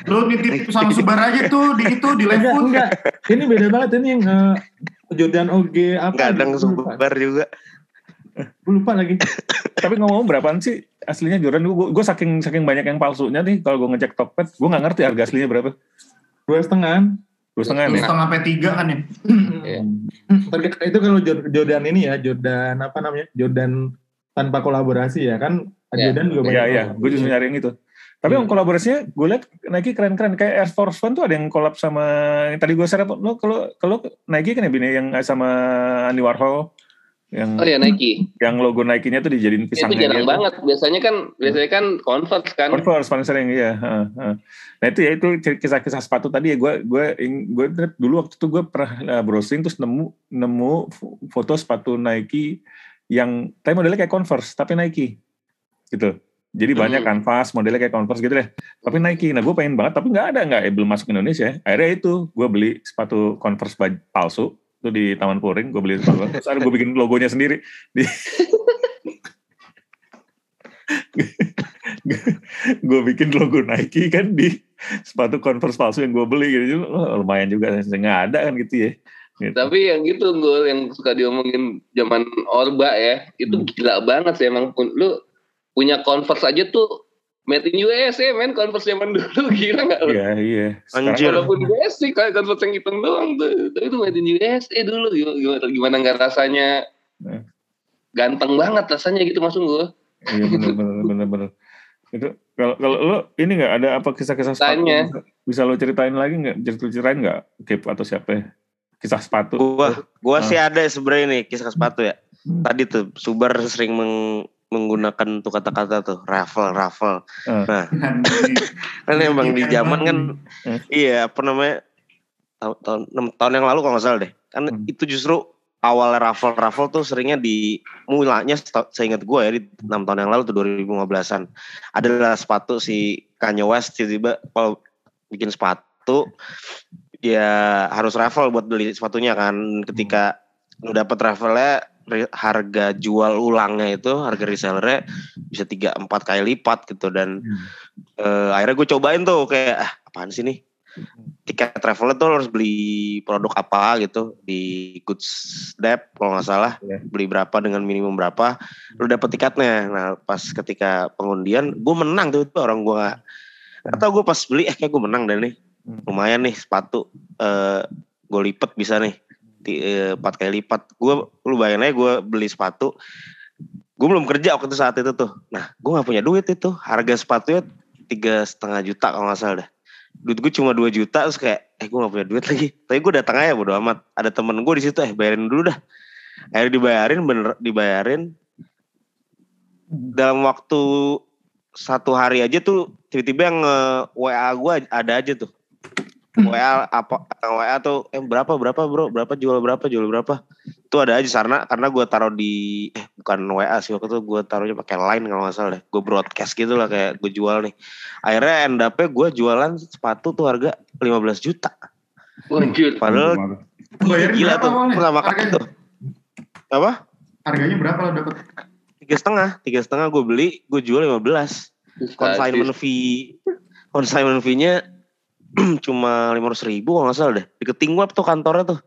Lu nitip sama Subar aja tuh di itu di Live Enggak, Ini beda banget ini yang uh, Jordan OG apa? Kadang gitu, Subar juga. Gue lupa lagi. Tapi ngomong berapaan sih aslinya Jordan? Gue, gue saking saking banyak yang palsunya nih. Kalau gue ngecek Tokped, gue nggak ngerti harga aslinya berapa. Dua setengah. Dua setengah Dua setengah P tiga kan ya. Iya. itu kalau Jordan ini ya, Jordan apa namanya? Jordan tanpa kolaborasi ya kan? Yeah. Jordan juga banyak. Iya iya. Gue justru nyari yang itu. Tapi yang kolaborasinya gue lihat Nike keren-keren kayak Air Force One tuh ada yang kolab sama yang tadi gue share lo kalau kalau Nike kan ya bini yang sama Andy Warhol yang oh ya Nike. yang logo Nike-nya tuh dijadiin pisang itu jarang banget. Biasanya kan biasanya kan Converse kan. Converse paling sering iya nah itu ya itu kisah-kisah sepatu tadi ya. Gue gue gue dulu waktu itu gue pernah browsing terus nemu nemu foto sepatu Nike yang tapi modelnya kayak Converse tapi Nike gitu. Jadi banyak hmm. kanvas modelnya kayak Converse gitu deh. Tapi Nike nah gue pengen banget tapi nggak ada nggak eh, belum masuk Indonesia. Akhirnya itu gue beli sepatu Converse palsu itu di Taman Puring gue beli sepatu. Terus ada gue bikin logonya sendiri. Di gue bikin logo Nike kan di sepatu Converse palsu yang gue beli gitu. Oh, lumayan juga nggak ada kan gitu ya. Gitu. tapi yang gitu gue yang suka diomongin zaman Orba ya itu hmm. gila banget sih emang. Lu punya Converse aja tuh Made in USA men. Converse zaman dulu gila gak Iya iya. Anjir. Walaupun basic kayak Converse yang hitam doang tuh. Tapi itu Made in USA dulu. Gimana, gimana gak rasanya nah. Ganteng banget rasanya gitu maksud gue Iya bener bener bener bener itu kalau kalau lo ini nggak ada apa kisah-kisah sepatu Tanya. bisa lo ceritain lagi nggak? Cerita ceritain nggak? Kip atau siapa ya? kisah sepatu. Gua gua nah. sih ada sebenarnya nih kisah sepatu ya. Hmm. tadi tuh Subar sering meng menggunakan tuh kata-kata tuh raffle raffle. Uh. Nah, kan emang di zaman kan uh. iya apa namanya tahun tahun tahun yang lalu kalau nggak salah deh kan hmm. itu justru awal raffle raffle tuh seringnya di mulanya saya ingat gue ya di enam tahun yang lalu tuh 2015an adalah sepatu si Kanye West tiba-tiba kalau bikin sepatu ya harus raffle buat beli sepatunya kan ketika lu dapat raffle-nya harga jual ulangnya itu harga resellernya bisa tiga empat kali lipat gitu. Dan hmm. uh, akhirnya gue cobain tuh kayak ah apaan sih nih? Tiket travel itu harus beli produk apa gitu? Di Goods Dep kalau nggak salah. Yeah. beli berapa dengan minimum berapa? Lu dapet tiketnya. Nah pas ketika pengundian gue menang tuh itu orang gue atau gue pas beli eh kayak gue menang dan nih. Hmm. lumayan nih sepatu uh, gue lipet bisa nih. eh, empat kali lipat. Gue lu bayangin aja gue beli sepatu, gue belum kerja waktu saat itu tuh. Nah, gue nggak punya duit itu. Harga sepatunya tiga setengah juta kalau nggak salah dah. Duit gue cuma dua juta, terus kayak, eh gue gak punya duit lagi. Tapi gue datang aja bodo amat. Ada temen gue di situ, eh bayarin dulu dah. Akhirnya dibayarin, bener dibayarin. Dalam waktu satu hari aja tuh tiba-tiba yang WA gue ada aja tuh WA apa WA tuh eh berapa berapa bro? Berapa jual berapa jual berapa? Itu ada aja karena karena gue taruh di eh bukan WA sih waktu itu gue taruhnya pakai line kalau nggak salah deh. Gue broadcast gitu lah kayak gue jual nih. Akhirnya end up gue jualan sepatu tuh harga 15 juta. Anjir. padahal gila tuh pertama kali tuh. Apa? Harganya berapa lo dapet? tiga setengah tiga setengah gue beli gue jual 15 consignment fee consignment fee-nya cuma lima ratus ribu kalau nggak salah deh. Di web tuh kantornya tuh?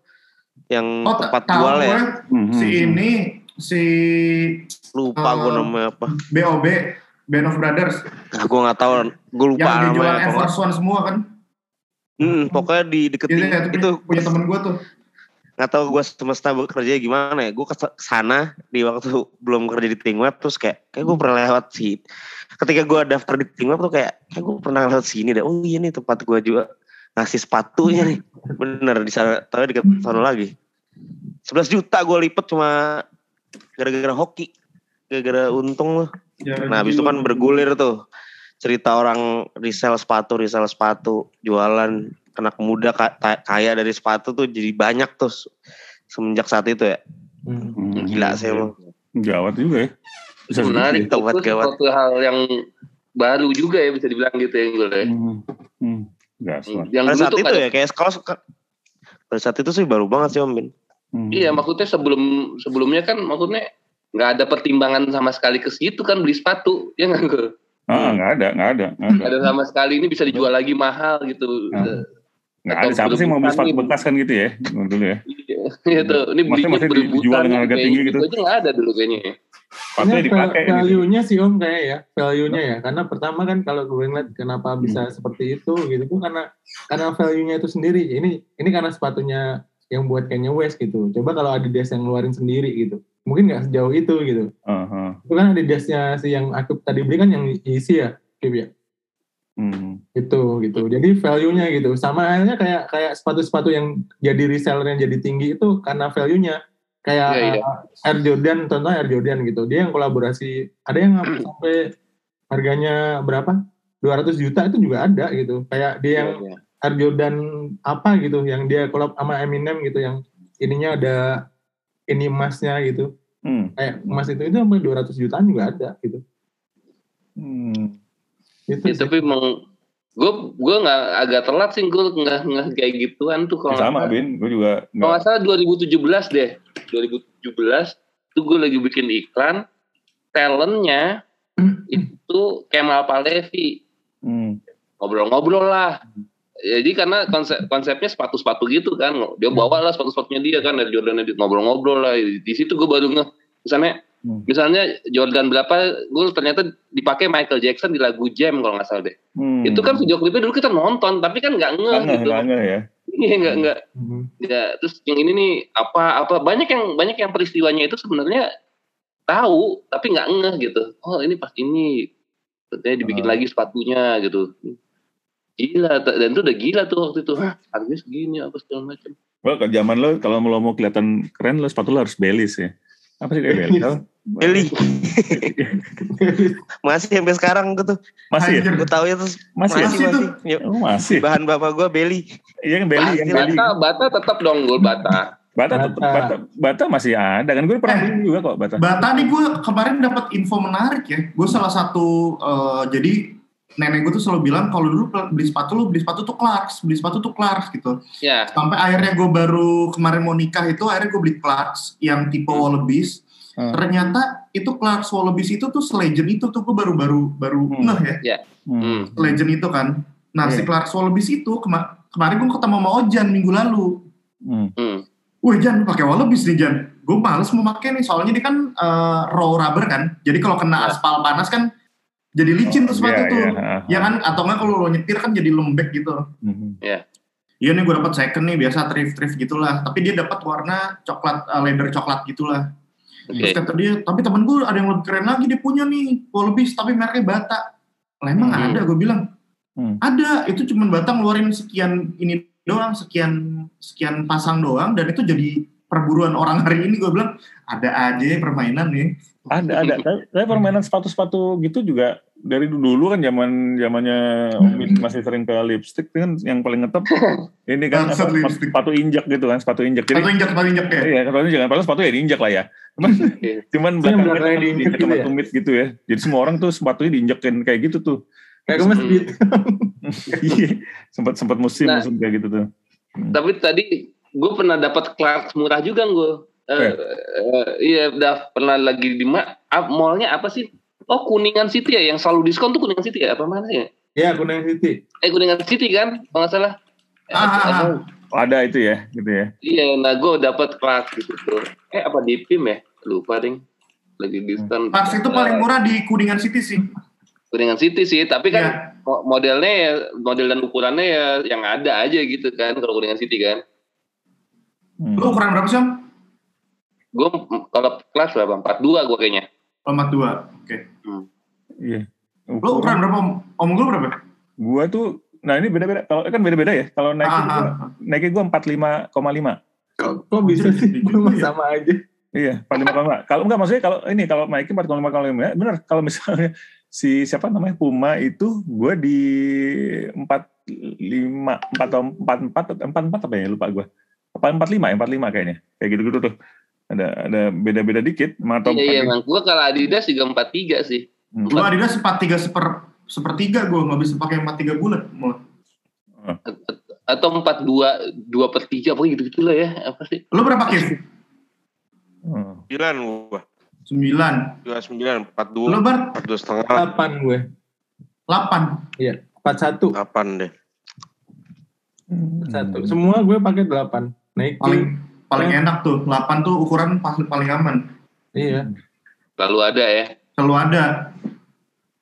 Yang Oh, tempat jual gue ya Mhm. si ini si lupa gue Eh, namanya apa. BOB Band of Brothers. Nah, gue nggak tahu. Gue lupa yang namanya Air pokoknya, Force One semua kan? Hmm, pokoknya di di Itu, keting itu, itu. punya temen gue tuh. Nggak tahu gue semesta bekerja gimana ya. Gue ke sana di waktu belum kerja di ting web terus kayak kayak gue pernah lewat sih ketika gue daftar di ting web tuh kayak kayak gue pernah lewat sini deh. Oh iya nih tempat gue juga ngasih sepatunya nih. Bener di sana tapi di sana lagi. 11 juta gue lipet cuma gara-gara hoki gara-gara untung loh Ya, nah habis itu kan bergulir tuh. Cerita orang resell sepatu resell sepatu jualan anak muda kaya dari sepatu tuh jadi banyak tuh semenjak saat itu ya Hmm. gila sih emang Gawat juga ya. Bisa Menarik Itu itu buat gawat. suatu hal yang baru juga ya bisa dibilang gitu ya gue ya. Hmm. Hmm. Gas lah. Yang pada saat tuh itu ada- ya kayak kalau pada saat itu sih baru banget sih om Bin Hmm. Iya maksudnya sebelum sebelumnya kan maksudnya nggak ada pertimbangan sama sekali ke situ kan beli sepatu ya nggak gue Ah, nggak ada, nggak ada, nggak ada. Ada sama sekali ini bisa dijual lagi mahal gitu Ah. Nggak ada siapa sih mau beli sepatu bekas kan gitu ya dulu ya. Iya tuh, ini belinya masih dijual dengan harga tinggi gitu. aja nggak ada dulu kayaknya ya. Sepatunya Kayaknya dipakai gitu. value-nya sih om kayak ya value-nya ya karena pertama kan kalau gue ngeliat kenapa bisa seperti itu gitu tuh karena karena value-nya itu sendiri ini ini karena sepatunya yang buat Kanye West gitu coba kalau Adidas yang ngeluarin sendiri gitu mungkin nggak sejauh itu gitu Aha. itu kan Adidasnya si yang aku tadi beli kan yang isi ya Kip ya Hmm. Itu gitu jadi value-nya gitu sama halnya kayak kayak sepatu-sepatu yang jadi reseller yang jadi tinggi itu karena value-nya kayak Iya, iya. uh, Air Jordan contohnya Air Jordan gitu dia yang kolaborasi ada yang sampai harganya berapa 200 juta itu juga ada gitu kayak dia yang Iya, iya. Air Jordan apa gitu yang dia kolab sama Eminem gitu yang ininya ada ini emasnya gitu Hmm. kayak emas itu itu sampai 200 jutaan juga ada gitu Hmm. itu Ya, sih. tapi emang gue gue nggak agak telat sih gue nggak nggak kayak gituan tuh kalau Sama Bin, gue juga kalau nggak salah 2017 deh. 2017 itu gue lagi bikin iklan talentnya itu Kemal Palevi. Hmm. ngobrol-ngobrol lah. Jadi karena konsep konsepnya sepatu-sepatu gitu kan. Dia bawa lah sepatu-sepatunya dia kan dari Jordan dia ngobrol-ngobrol lah. Di situ gue baru nge misalnya Hmm. misalnya Jordan berapa gue ternyata dipakai Michael Jackson di lagu Jam kalau nggak salah deh Hmm. itu kan video klipnya dulu kita nonton tapi kan nggak ngeh Nggak nggak, gitu nggak nggak ya. iya nggak nggak Mhm. ya terus yang ini nih apa apa banyak yang banyak yang peristiwanya itu sebenarnya tahu tapi nggak ngeh gitu oh ini pas ini katanya dibikin Ah. lagi sepatunya gitu gila dan itu udah gila tuh waktu itu Hah, harganya segini apa segala macam Well, ke zaman lo kalau lo mau kelihatan keren lo sepatu lo harus belis ya. Apa sih? Apa? Beli masih sampai sekarang gue tuh Masih ya? Gue tahu ya terus Masih ya? masih Masih masih Ya, Oh, masih. bahan bapak gue beli Iya kan beli kan beli. bata bata tetap dong gol bata Bata, tetep- Bata. bata, bata masih ada kan gue pernah Eh. beli juga kok bata. Bata nih gue kemarin dapat info menarik ya. Gue salah satu eh, jadi nenek gue tuh selalu bilang kalau dulu beli sepatu lu beli sepatu tuh Clarks, beli sepatu tuh Clarks gitu. ya Sampai akhirnya gue baru kemarin mau nikah itu akhirnya gue beli Clarks yang tipe Wallabies. Hmm. Ternyata itu Clarks Wallabies itu tuh selegend itu tuh gue baru baru baru Hmm. ngeh ya Hmm. hmm. legend itu kan. Nah si Iya. Clarks Wallabies itu kema- kemarin gue ketemu sama Ojan minggu lalu. Hmm. Hmm. Wih Jan pakai Wallabies nih Jan. Gue males mau pakai nih soalnya dia kan eh, raw rubber kan. Jadi kalau kena Ya. aspal panas kan jadi licin tuh sepatu Iya, tuh. iya, ah, Ya kan atau enggak kalau lo nyetir kan jadi lembek gitu. Mhm. iya nih gue dapat second nih biasa thrift thrift gitulah tapi dia dapat warna coklat uh, leather coklat gitulah okay. terus kata dia tapi temen gue ada yang lebih keren lagi dia punya nih lebih tapi mereknya bata lah emang hmm. ada gue bilang hmm. ada itu cuma bata ngeluarin sekian ini doang sekian sekian pasang doang dan itu jadi perburuan orang hari ini gue bilang ada aja permainan nih ada ada. Tapi permainan sepatu-sepatu gitu juga dari dulu kan zaman zamannya Om masih sering ke lipstick kan yang paling ngetop ini kan apa, sepatu injak gitu kan sepatu injak. Jadi sepatu injak sepatu injak ya? Iya sepatu injak. Padahal sepatu ya diinjak lah ya. Cuman cuman belakangnya kan di gitu, ya? tumit gitu ya. Jadi semua orang tuh sepatunya diinjakin kayak gitu tuh. Kayak gue masih iya. Sempat sempat musim nah, musim kayak gitu tuh. Hmm. tapi tadi gue pernah dapat Clarks murah juga gue uh, uh, iya udah pernah lagi di ma mallnya apa sih Oh Kuningan City ya yang selalu diskon tuh Kuningan City ya apa mana ya? Iya Kuningan City. Eh Kuningan City kan kalau nggak salah. Ah, ah, ah. Oh, ada itu ya gitu ya. Iya, nah gue dapat kelas gitu tuh. Eh apa di PIM ya? Lupa ding. Lagi diskon. Pas itu paling murah di Kuningan City sih. Kuningan City sih, tapi kan yeah. modelnya ya, model dan ukurannya ya yang ada aja gitu kan kalau Kuningan City kan. Hmm. Lu ukuran berapa sih? Gue kalau kelas berapa? 42 gue kayaknya. Empat dua, oke. Okay. Hmm. Iya. Lo ukuran berapa? Om gue berapa? Gua tuh, nah ini beda-beda. Kalau kan beda-beda ya. Kalau naik ah, gua, ah. naiknya gue empat lima koma lima. Kok bisa sih? Gue sama aja. Iya, empat lima koma. Kalau enggak maksudnya kalau ini kalau naiknya empat lima koma lima, benar. Kalau misalnya si siapa namanya Puma itu gue di empat lima empat atau empat empat empat empat apa ya lupa gue. Empat lima, empat lima kayaknya. Kayak gitu gitu tuh ada ada beda-beda dikit atau iya, iya emang gue kalau Adidas juga empat tiga sih. Hmm. gue Adidas empat tiga seper sepertiga gue nggak bisa pakai empat tiga bulat mau atau empat dua dua per tiga apa gitu gitulah ya apa sih? Lo berapa kis hmm. sembilan gue sembilan. Dua sembilan empat dua lo bar? empat dua setengah. Delapan gue. Delapan. Iya empat satu. Delapan deh. Satu. Semua gue pakai delapan. Naik paling paling ya. enak tuh 8 tuh ukuran pas paling aman iya selalu ada ya selalu ada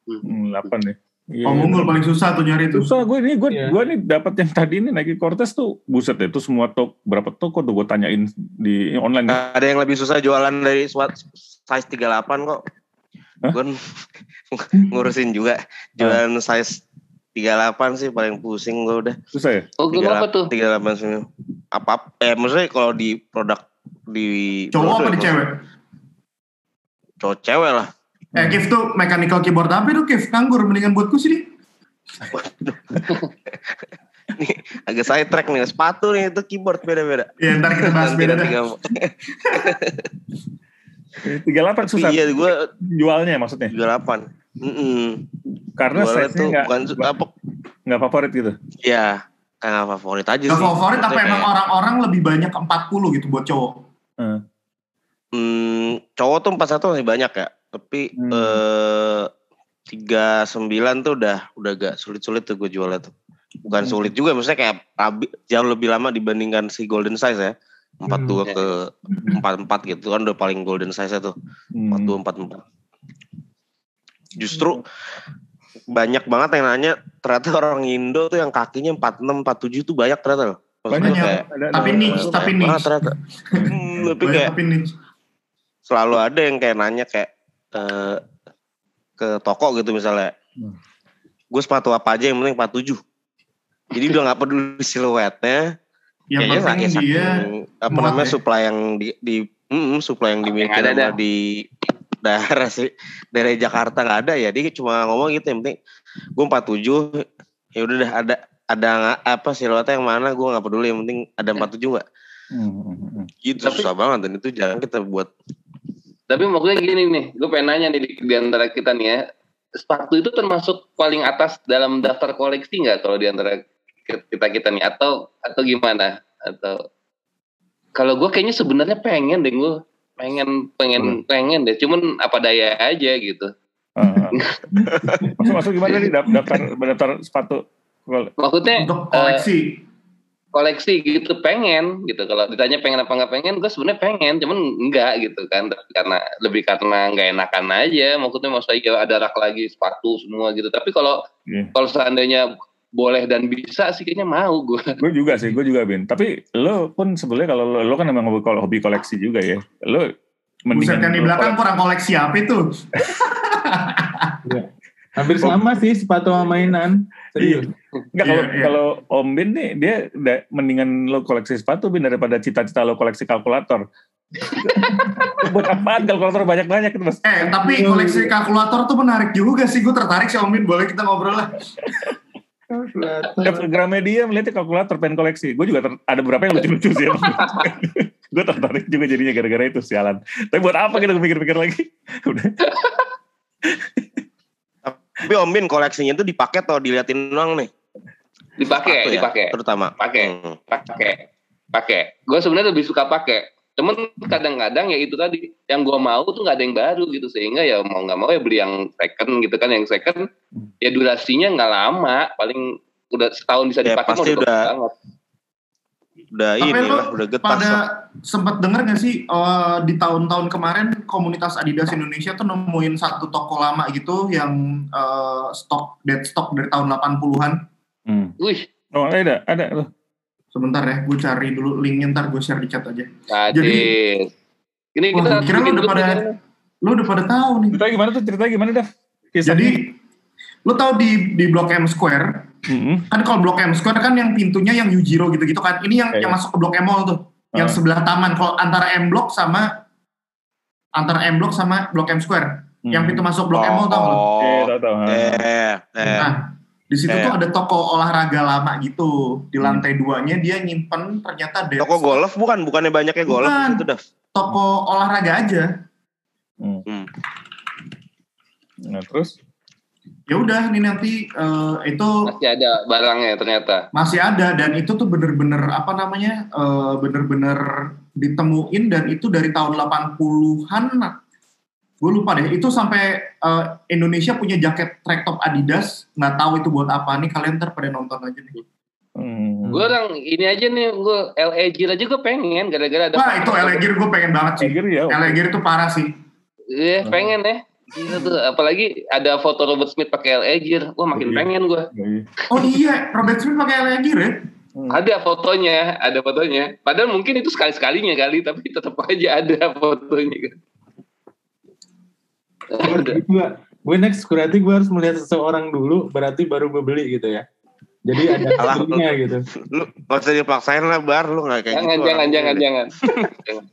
hmm, 8 nih Iya, oh, Unggul paling susah tuh nyari itu. Susah gue ini gue yeah. gue nih dapat yang tadi ini Nike Cortez tuh buset deh itu semua toko berapa toko tuh gue tanyain di online. Nah, ada yang lebih susah jualan dari size 38 kok. Gue ngurusin juga jualan size 38 sih paling pusing gue udah. Susah ya? Oh, gue apa tuh? 38 sih. Apa, eh maksudnya kalau di produk di... Cowok apa di cewek? Cowok cewek lah. Eh, Kif tuh mechanical keyboard apa tuh, Kif? Nganggur, mendingan buatku sih. nih agak saya track nih sepatu nih itu keyboard beda-beda. Iya ntar kita bahas beda. Tiga delapan susah. Iya gue jualnya maksudnya. Tiga delapan. Mm -mm. Karena saya tuh gak, bukan apa nggak favorit gitu. Iya, nggak favorit aja gak sih. favorit apa kayak... emang orang-orang lebih banyak 40 gitu buat cowok? Hmm. hmm cowok tuh 41 masih banyak ya. Tapi hmm. eh tiga sembilan tuh udah udah gak sulit-sulit tuh gue jualnya tuh. Bukan hmm. sulit juga, maksudnya kayak jauh lebih lama dibandingkan si golden size ya. Empat dua hmm. ke empat empat gitu kan udah paling golden size tuh. Empat dua empat empat justru banyak banget yang nanya ternyata orang Indo tuh yang kakinya 46 47 tuh banyak ternyata loh. banyak kayak, tapi niche tapi niche. ternyata. hmm, tapi kayak tapi niche. selalu ada yang kayak nanya kayak uh, ke toko gitu misalnya. Hmm. Gue sepatu apa aja yang penting 47. Jadi udah gak peduli siluetnya. Yang Kayaknya penting dia apa namanya ya? supply yang di, di mm, supply yang dimiliki sama di daerah sih dari Jakarta nggak ada ya dia cuma ngomong gitu yang penting gue 47 ya udah dah ada ada apa siluetnya yang mana gue nggak peduli yang penting ada 47 nggak? Hmm, hmm, hmm. itu tapi, susah banget dan itu jarang kita buat. Tapi maksudnya gini nih gue pengen nanya nih di, di antara kita nih ya sepatu itu termasuk paling atas dalam daftar koleksi nggak kalau di antara kita kita nih atau atau gimana? Atau kalau gue kayaknya sebenarnya pengen deh gue pengen pengen hmm. pengen deh cuman apa daya aja gitu. Uh, masuk masuk gimana nih daftar daftar sepatu? Maksudnya untuk koleksi. uh, koleksi gitu pengen gitu. Kalau ditanya pengen apa nggak pengen gue sebenarnya pengen cuman enggak gitu kan. Karena lebih karena nggak enakan aja. Maksudnya maksudnya ada rak lagi sepatu semua gitu. Tapi kalau yeah. kalau seandainya boleh dan bisa sih kayaknya mau gue. Gue juga sih, gue juga Bin. Tapi lo pun sebenarnya kalau lo, lo kan memang hobi koleksi juga ya. Lo mendingan Buset yang di belakang kurang koleksi apa itu? ya. Hampir sama sih sepatu sama mainan. Serius. Enggak kalau yeah, yeah. kalau Om Bin nih dia udah mendingan lo koleksi sepatu Bin daripada cita-cita lo koleksi kalkulator. Buat apaan kalkulator banyak-banyak itu mas? Eh tapi koleksi kalkulator tuh menarik juga sih. Gue tertarik sih Om Bin. Boleh kita ngobrol lah. Gramedia melihatnya kalkulator pengen koleksi. Gue juga ter, ada beberapa yang lucu-lucu sih. gue tertarik juga jadinya gara-gara itu sialan. Tapi buat apa kita pikir-pikir lagi? Udah. Tapi Om Bin koleksinya itu dipakai atau diliatin doang nih? Dipakai, ya, dipakai. Terutama. Pakai, hmm. pakai, pakai. Gue sebenarnya lebih suka pakai. Cuman kadang-kadang ya itu tadi yang gue mau tuh nggak ada yang baru gitu sehingga ya mau nggak mau ya beli yang second gitu kan yang second ya durasinya nggak lama paling udah setahun bisa ya, dipakai pasti udah, banget. Udah Tapi ini lah, udah getas. Pada sempat dengar gak sih uh, di tahun-tahun kemarin komunitas Adidas Indonesia tuh nemuin satu toko lama gitu yang uh, stok dead stock dari tahun 80-an. Hmm. Wih. Oh ada, ada loh. Sebentar ya, gue cari dulu linknya ntar gue share di chat aja. Tadi. Jadi, ini kita wah, kira lu udah pada, lu udah pada tahu nih. Cerita gimana tuh? Cerita gimana dah? Jadi, lu tahu di di Blok M Square, mm-hmm. kan kalau Blok M Square kan yang pintunya yang Yujiro gitu-gitu kan. Ini yang okay. yang masuk ke Blok M Mall tuh, uh. yang sebelah taman. Kalau antara M Block sama antara M Block sama Blok M Square, hmm. yang pintu masuk Blok oh, M Mall tau Oh, iya, tahu, Eh, eh. Nah, di situ eh. tuh ada toko olahraga lama gitu. Di hmm. lantai hmm. duanya dia nyimpen ternyata ada Toko golf bukan? Bukannya banyaknya golf bukan. itu dah. Toko olahraga aja. Hmm. hmm. Nah, terus? Ya udah ini nanti uh, itu masih ada barangnya ternyata. Masih ada dan itu tuh bener-bener apa namanya? Uh, bener-bener ditemuin dan itu dari tahun 80-an gue lupa deh itu sampai uh, Indonesia punya jaket track top Adidas nggak tahu itu buat apa nih kalian ntar pada nonton aja nih hmm. gue orang ini aja nih gue LA Gear aja gue pengen gara-gara ada wah itu LA Gear gue pengen banget sih Gear, ya. LA Gear itu parah sih iya hmm. pengen ya Gila tuh, apalagi ada foto Robert Smith pakai LA Gear, wah makin oh, iya. pengen gue. Oh iya, Robert Smith pakai LA Gear ya? Hmm. Ada fotonya, ada fotonya. Padahal mungkin itu sekali-sekalinya kali, tapi tetap aja ada fotonya kan gue gue next berarti gue harus melihat seseorang dulu berarti baru gue beli gitu ya. Jadi ada hasilnya gitu. lu gak usah dipaksain lah bar. Lu gak kayak jangan, gitu jangan jangan jangan jangan.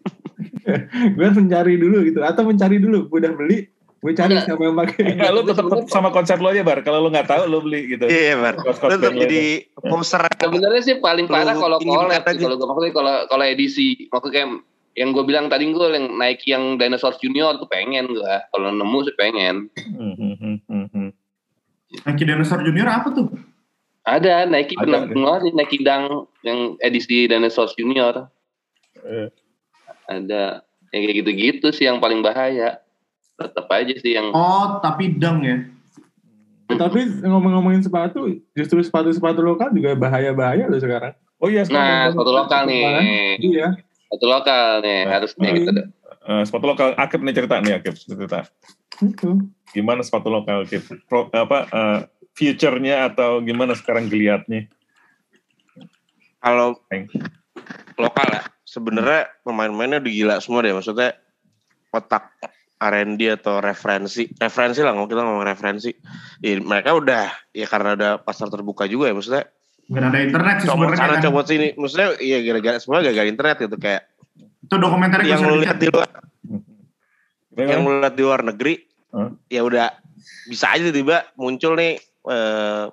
Gue harus mencari dulu gitu atau mencari dulu. Gue udah beli gue cari Enggak. siapa yang pakai. Enggak lu tetap sama konsep lo aja bar. Kalau lu nggak tahu lu beli gitu. Iya yeah, bar lu tetap jadi poster sebenarnya sih paling parah kalau collab kalau gue maksudnya kalau kalau edisi maksudnya yang gue bilang tadi gue yang naik yang Dinosaur Junior tuh pengen gue kalau nemu sih pengen. Nike Dinosaur Junior apa tuh? Ada Nike pernah ngeluarin Nike Dang yang edisi Dinosaur Junior. Eh. ada yang kayak gitu-gitu sih yang paling bahaya. Tetap aja sih yang oh tapi Dang ya? Tapi ngomong-ngomongin sepatu justru sepatu-sepatu lokal juga bahaya-bahaya loh sekarang. Oh iya nah sepatu lokal nih. Iya Sepatu lokal nih nah, harusnya gitu. Uh, sepatu lokal Akib nih cerita nih Akib cerita. Itu. Gimana sepatu lokal Akib? Pro, apa uh, future-nya atau gimana sekarang geliatnya? Kalau lokal ya, sebenarnya pemain-pemainnya udah gila semua deh. Maksudnya otak R&D atau referensi, referensi lah kalau kita ngomong referensi. Ya, mereka udah ya karena udah pasar terbuka juga ya maksudnya Gak ada internet sih sebenarnya. Cara kan. coba sini, maksudnya iya gara-gara semua gara-gara internet gitu kayak. Itu dokumenter yang lu lihat di luar. yang lu lihat di luar negeri, huh? ya udah bisa aja tiba muncul nih eh,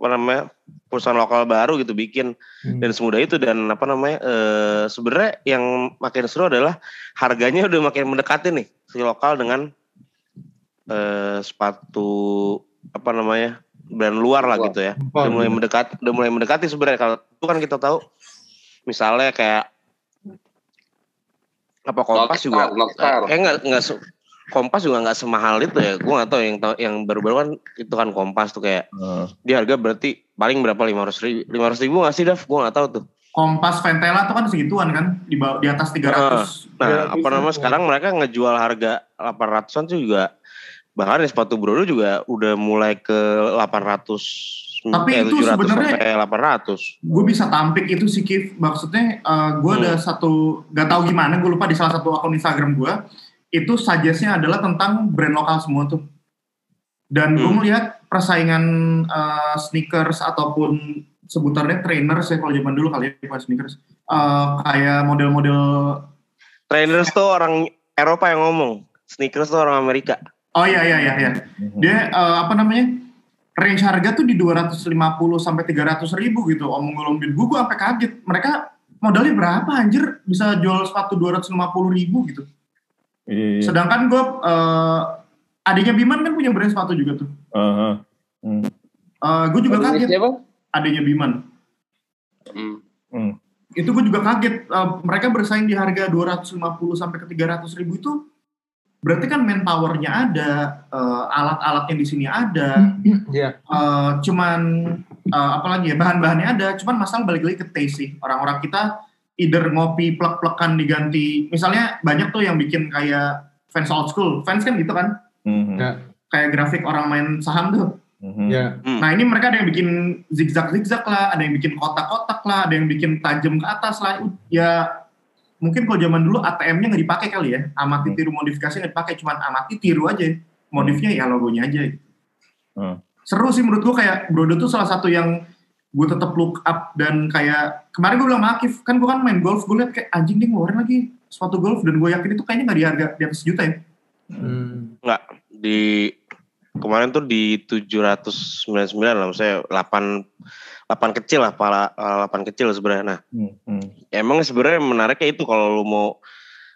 apa namanya perusahaan lokal baru gitu bikin hmm. dan semudah itu dan apa namanya eh, sebenarnya yang makin seru adalah harganya udah makin mendekati nih si lokal dengan eh, sepatu apa namanya brand luar lah gitu ya. Udah mulai mendekat, udah mulai mendekati sebenarnya kalau itu kan kita tahu misalnya kayak apa Kompas juga eh enggak enggak Kompas juga nggak semahal itu ya. Gue nggak tahu yang yang baru-baru kan itu kan Kompas tuh kayak uh. dia harga berarti paling berapa lima ratus ribu lima ratus ribu nggak sih Dav? Gue nggak tahu tuh. Kompas Ventela tuh kan segituan kan di bawah di atas tiga ratus. Nah, apa namanya sekarang mereka ngejual harga delapan ratusan tuh juga bahkan sepatu Brodo juga udah mulai ke 800 Tapi eh, itu sebenarnya sampai 800. Gue bisa tampik itu sih Kif. Maksudnya uh, eh, gue hmm. ada satu gak tahu gimana gue lupa di salah satu akun Instagram gue itu suggestnya adalah tentang brand lokal semua tuh. Dan hmm. gue melihat persaingan uh, sneakers ataupun sebutannya trainers ya kalau zaman dulu kali ya bukan sneakers. Uh, kayak model-model trainers tuh orang Eropa yang ngomong, sneakers tuh orang Amerika. Oh iya iya iya iya. Dia uh, apa namanya? Range harga tuh di 250 sampai 300 ribu gitu. Omong ngolombin gue, gue sampai kaget. Mereka modalnya berapa anjir bisa jual sepatu 250 ribu gitu. Iya, iya. Sedangkan gue uh, adiknya Biman kan punya brand sepatu juga tuh. Uh -huh. hmm. uh, gue juga kaget. Siapa? Adiknya Biman. Hmm. Hmm. Itu gue juga kaget. Uh, mereka bersaing di harga 250 sampai ke 300 ribu itu berarti kan manpowernya ada, uh, alat-alatnya di sini ada, yeah. uh, cuman uh, apalagi ya bahan-bahannya ada, cuman masalah balik lagi ke taste sih. Orang-orang kita either ngopi plek-plekan diganti, misalnya banyak tuh yang bikin kayak fans old school, fans kan gitu kan, mm-hmm. yeah. kayak grafik orang main saham tuh. Mm-hmm. Yeah. Mm. Nah ini mereka ada yang bikin zigzag-zigzag lah, ada yang bikin kotak-kotak lah, ada yang bikin tajam ke atas lah. Ya mungkin kalau zaman dulu ATM-nya nggak dipakai kali ya, amati hmm. tiru modifikasi nggak dipakai, cuman amati tiru aja, modifnya ya logonya aja. Hmm. Seru sih menurut gua kayak Brodo tuh salah satu yang gue tetap look up dan kayak kemarin gue bilang Akif kan gue kan main golf gue liat kayak anjing dia ngeluarin lagi sepatu golf dan gue yakin itu kayaknya nggak di harga di atas juta ya hmm. nggak di kemarin tuh di 799 lah maksudnya 8 lapan kecil lah, pala lapan kecil sebenarnya. Nah, hmm, hmm. emang sebenarnya menariknya itu kalau lu mau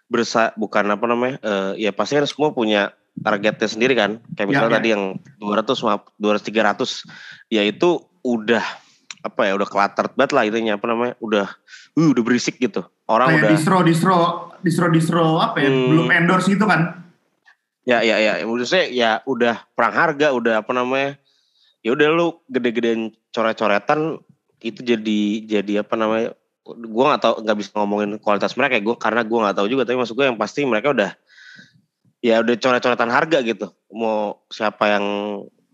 bersa bukan apa namanya, uh, ya pasti kan semua punya targetnya sendiri kan. Kayak misalnya ya, ya. tadi yang 200, 200, 300, ya itu udah apa ya udah kelater banget lah itunya apa namanya udah uh, udah berisik gitu orang kayak udah distro distro distro distro apa ya hmm, belum endorse gitu kan ya ya ya saya ya udah perang harga udah apa namanya ya udah lu gede-gedean coret-coretan itu jadi jadi apa namanya gue nggak tahu nggak bisa ngomongin kualitas mereka gue karena gue nggak tahu juga tapi maksud gue yang pasti mereka udah ya udah coret-coretan harga gitu. Mau siapa yang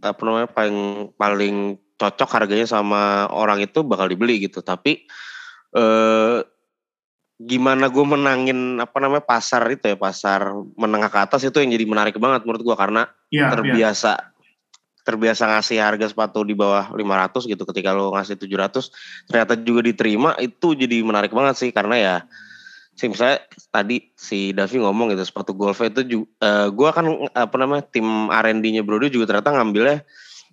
apa namanya paling paling cocok harganya sama orang itu bakal dibeli gitu. Tapi eh, gimana gue menangin apa namanya pasar itu ya pasar menengah ke atas itu yang jadi menarik banget menurut gue karena ya, terbiasa ya terbiasa ngasih harga sepatu di bawah 500 gitu. Ketika lo ngasih 700 ternyata juga diterima itu jadi menarik banget sih. Karena ya sih misalnya tadi si Davi ngomong gitu sepatu golf itu juga uh, eh, gue kan apa namanya tim R&D-nya Brodo juga ternyata ngambilnya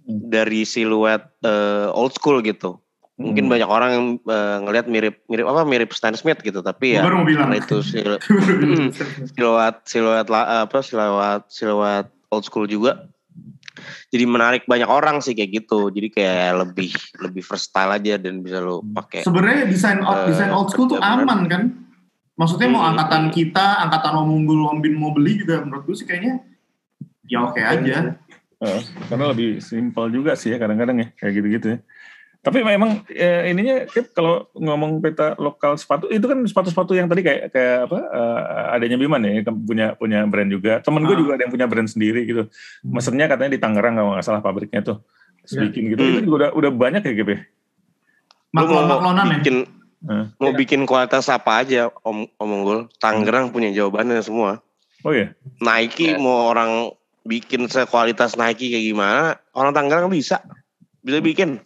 hmm. dari siluet uh, old school gitu. Mungkin hmm. banyak orang yang uh, ngelihat mirip mirip apa mirip Stan Smith gitu tapi ya karena itu siluet siluet siluet apa siluet siluet old school juga jadi menarik banyak orang sih kayak gitu. Jadi kayak lebih lebih versatile aja dan bisa lo pakai sebenarnya desain uh, desain old school tuh aman kan? Maksudnya mau hmm. angkatan kita angkatan om unggul om bin mau beli juga menurut gue sih kayaknya ya oke okay aja. Uh, karena lebih simpel juga sih ya kadang-kadang ya kayak gitu-gitu ya tapi memang ya, ininya kalau ngomong peta lokal sepatu itu kan sepatu-sepatu yang tadi kayak kayak apa uh, adanya Biman ya punya punya brand juga. Temen gue ah. juga ada yang punya brand sendiri gitu. Hmm. Mesennya katanya di Tangerang kalau nggak salah pabriknya tuh. Ya. Bikin gitu. Hmm. Itu juga udah udah banyak ya gitu. Maklon-maklonan ya. Bikin uh. mau bikin kualitas apa aja Om Om Unggul. Tangerang punya jawabannya semua. Oh ya. Nike ya. mau orang bikin sekualitas Nike kayak gimana, orang Tangerang bisa. Bisa bikin.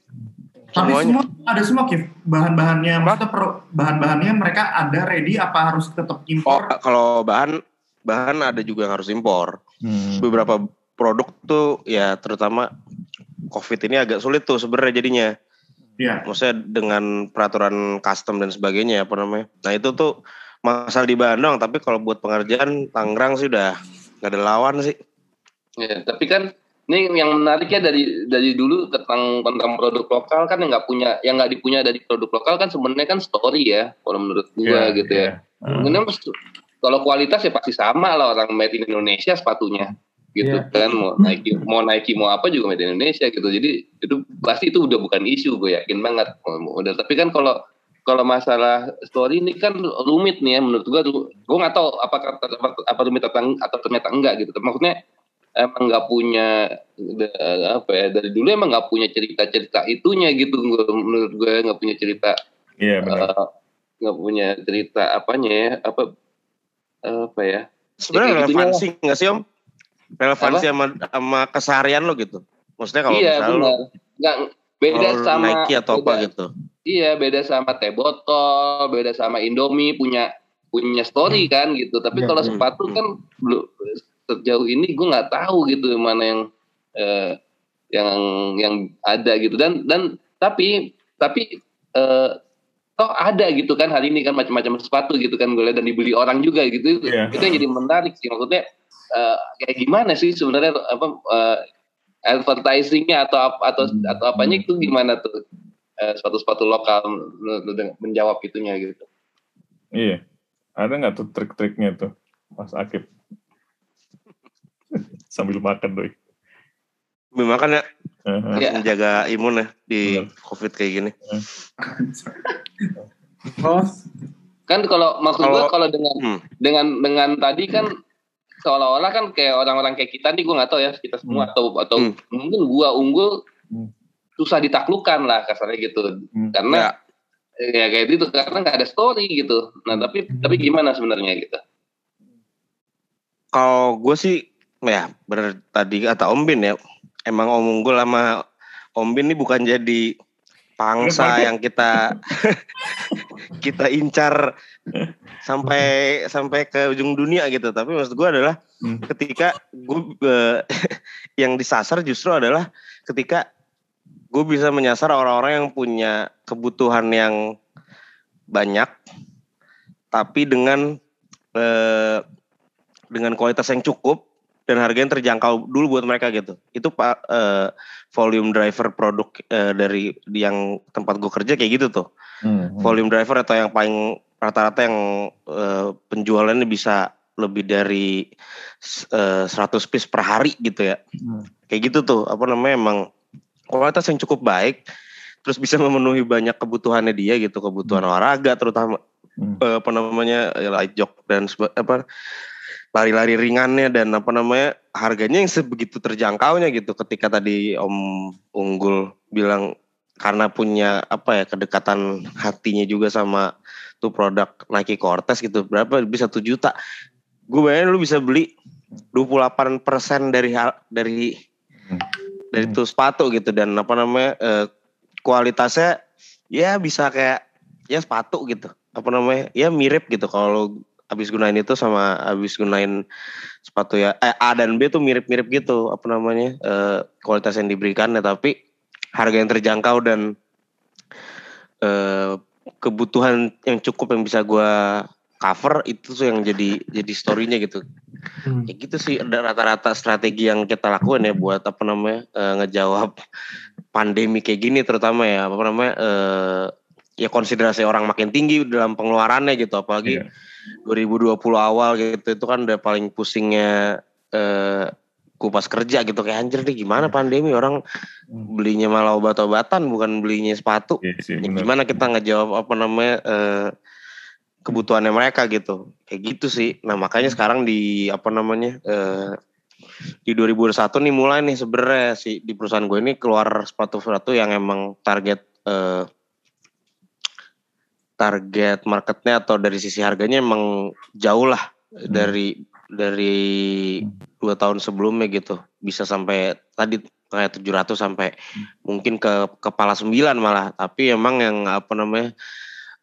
Tapi semua ada semua Kif. Bahan-bahannya maksudnya bahan-bahannya mereka ada ready apa harus tetap impor? Oh, kalau bahan bahan ada juga yang harus impor. Hmm. Beberapa produk tuh ya terutama Covid ini agak sulit tuh sebenarnya jadinya. Iya. Maksudnya dengan peraturan custom dan sebagainya apa namanya. Nah itu tuh masalah di Bandung tapi kalau buat pengerjaan Tangerang sih udah nggak ada lawan sih. Ya, tapi kan ini yang menariknya dari dari dulu tentang tentang produk lokal kan yang nggak punya yang nggak dipunya dari produk lokal kan sebenarnya kan story ya kalau menurut gua yeah, gitu yeah. ya. Hmm. kalau kualitas ya pasti sama lah orang made in Indonesia sepatunya gitu yeah. kan mau Nike mau Nike mau apa juga made in Indonesia gitu jadi itu pasti itu udah bukan isu gue yakin banget udah tapi kan kalau kalau masalah story ini kan rumit nih ya menurut gue gue nggak tahu apakah apa, apa rumit atau, atau ternyata enggak gitu maksudnya emang nggak punya apa ya dari dulu emang nggak punya cerita cerita itunya gitu menurut gue nggak punya cerita iya yeah, benar. uh, nggak punya cerita apanya ya apa apa ya. Sebenarnya relevansi nggak sih om? Relevansi sama sama keseharian lo gitu? Maksudnya kalau iya, misalnya nggak beda sama Nike atau beda, apa gitu? iya beda sama teh botol beda sama Indomie punya punya story hmm. kan gitu. Tapi ya, kalau sepatu hmm. kan belum sejauh ini gue nggak tahu gitu mana yang eh, yang yang ada gitu. Dan dan tapi tapi eh, toh ada gitu kan hari ini kan macam-macam sepatu gitu kan gue lihat dan dibeli orang juga gitu. Yeah. itu yang jadi menarik sih. Maksudnya uh, kayak gimana sih sebenarnya apa uh, advertisingnya atau atau hmm. atau apanya itu gimana tuh uh, sepatu-sepatu lokal menjawab itunya gitu. Iya. Ada nggak tuh trik-triknya tuh Mas Akib sambil makan doi sambil makan ya uh-huh. ya. menjaga imun ya di uh covid kayak gini oh kan kalau maksud gue kalau dengan hmm. dengan dengan tadi kan seolah-olah kan kayak orang-orang kayak kita nih gue nggak tahu ya kita semua hmm. atau atau hmm. mungkin gue unggul hmm. susah ditaklukkan lah kasarnya gitu hmm. karena ya. ya kayak gitu karena nggak ada story gitu nah tapi hmm. tapi gimana sebenarnya gitu kalau gue sih ya benar tadi kata Om Bin ya. Emang Om Unggul sama Om Bin ini bukan jadi pangsa yang kita kita incar sampai sampai ke ujung dunia gitu. Tapi maksud gue adalah hmm. ketika gue uh, yang disasar justru adalah ketika gue bisa menyasar orang-orang yang punya kebutuhan yang banyak tapi dengan uh, dengan kualitas yang cukup dan harga yang terjangkau dulu buat mereka gitu. Itu pak uh, volume driver produk uh, dari yang tempat gue kerja kayak gitu tuh. Hmm, hmm. Volume driver atau yang paling rata-rata yang uh, penjualannya bisa lebih dari uh, 100 piece per hari gitu ya. Hmm. Kayak gitu tuh. Apa namanya emang kualitas yang cukup baik terus bisa memenuhi banyak kebutuhannya dia gitu, kebutuhan hmm. olahraga terutama hmm. apa namanya light jog dan apa lari-lari ringannya dan apa namanya harganya yang sebegitu terjangkaunya gitu ketika tadi Om Unggul bilang karena punya apa ya kedekatan hatinya juga sama tuh produk Nike Cortez gitu berapa? Bisa satu juta. Gue bayangin lu bisa beli 28% dari dari dari tuh sepatu gitu dan apa namanya eh, kualitasnya ya bisa kayak ya sepatu gitu. Apa namanya ya mirip gitu kalau habis gunain itu sama habis gunain sepatu ya. Eh, A dan B tuh mirip-mirip gitu apa namanya eh, kualitas yang diberikan ya tapi harga yang terjangkau dan eh, kebutuhan yang cukup yang bisa gue cover itu tuh yang jadi jadi storynya gitu. Hmm. ya gitu sih ada rata-rata strategi yang kita lakukan ya buat apa namanya eh, ngejawab pandemi kayak gini terutama ya. Apa namanya eh, ya konsiderasi orang makin tinggi dalam pengeluarannya gitu. Apalagi yeah 2020 awal gitu itu kan udah paling pusingnya eh, kupas kerja gitu. Kayak anjir nih gimana pandemi? Orang hmm. belinya malah obat-obatan bukan belinya sepatu. Iya ya, gimana kita ngejawab apa namanya eh, kebutuhannya mereka gitu. Kayak gitu sih. Nah makanya sekarang di apa namanya eh, di 2021 nih mulai nih sebenarnya si di perusahaan gue ini keluar sepatu-sepatu yang emang target eh, target marketnya atau dari sisi harganya emang jauh lah hmm. dari dari dua tahun sebelumnya gitu. Bisa sampai tadi kayak 700 sampai hmm. mungkin ke kepala sembilan malah. Tapi emang yang apa namanya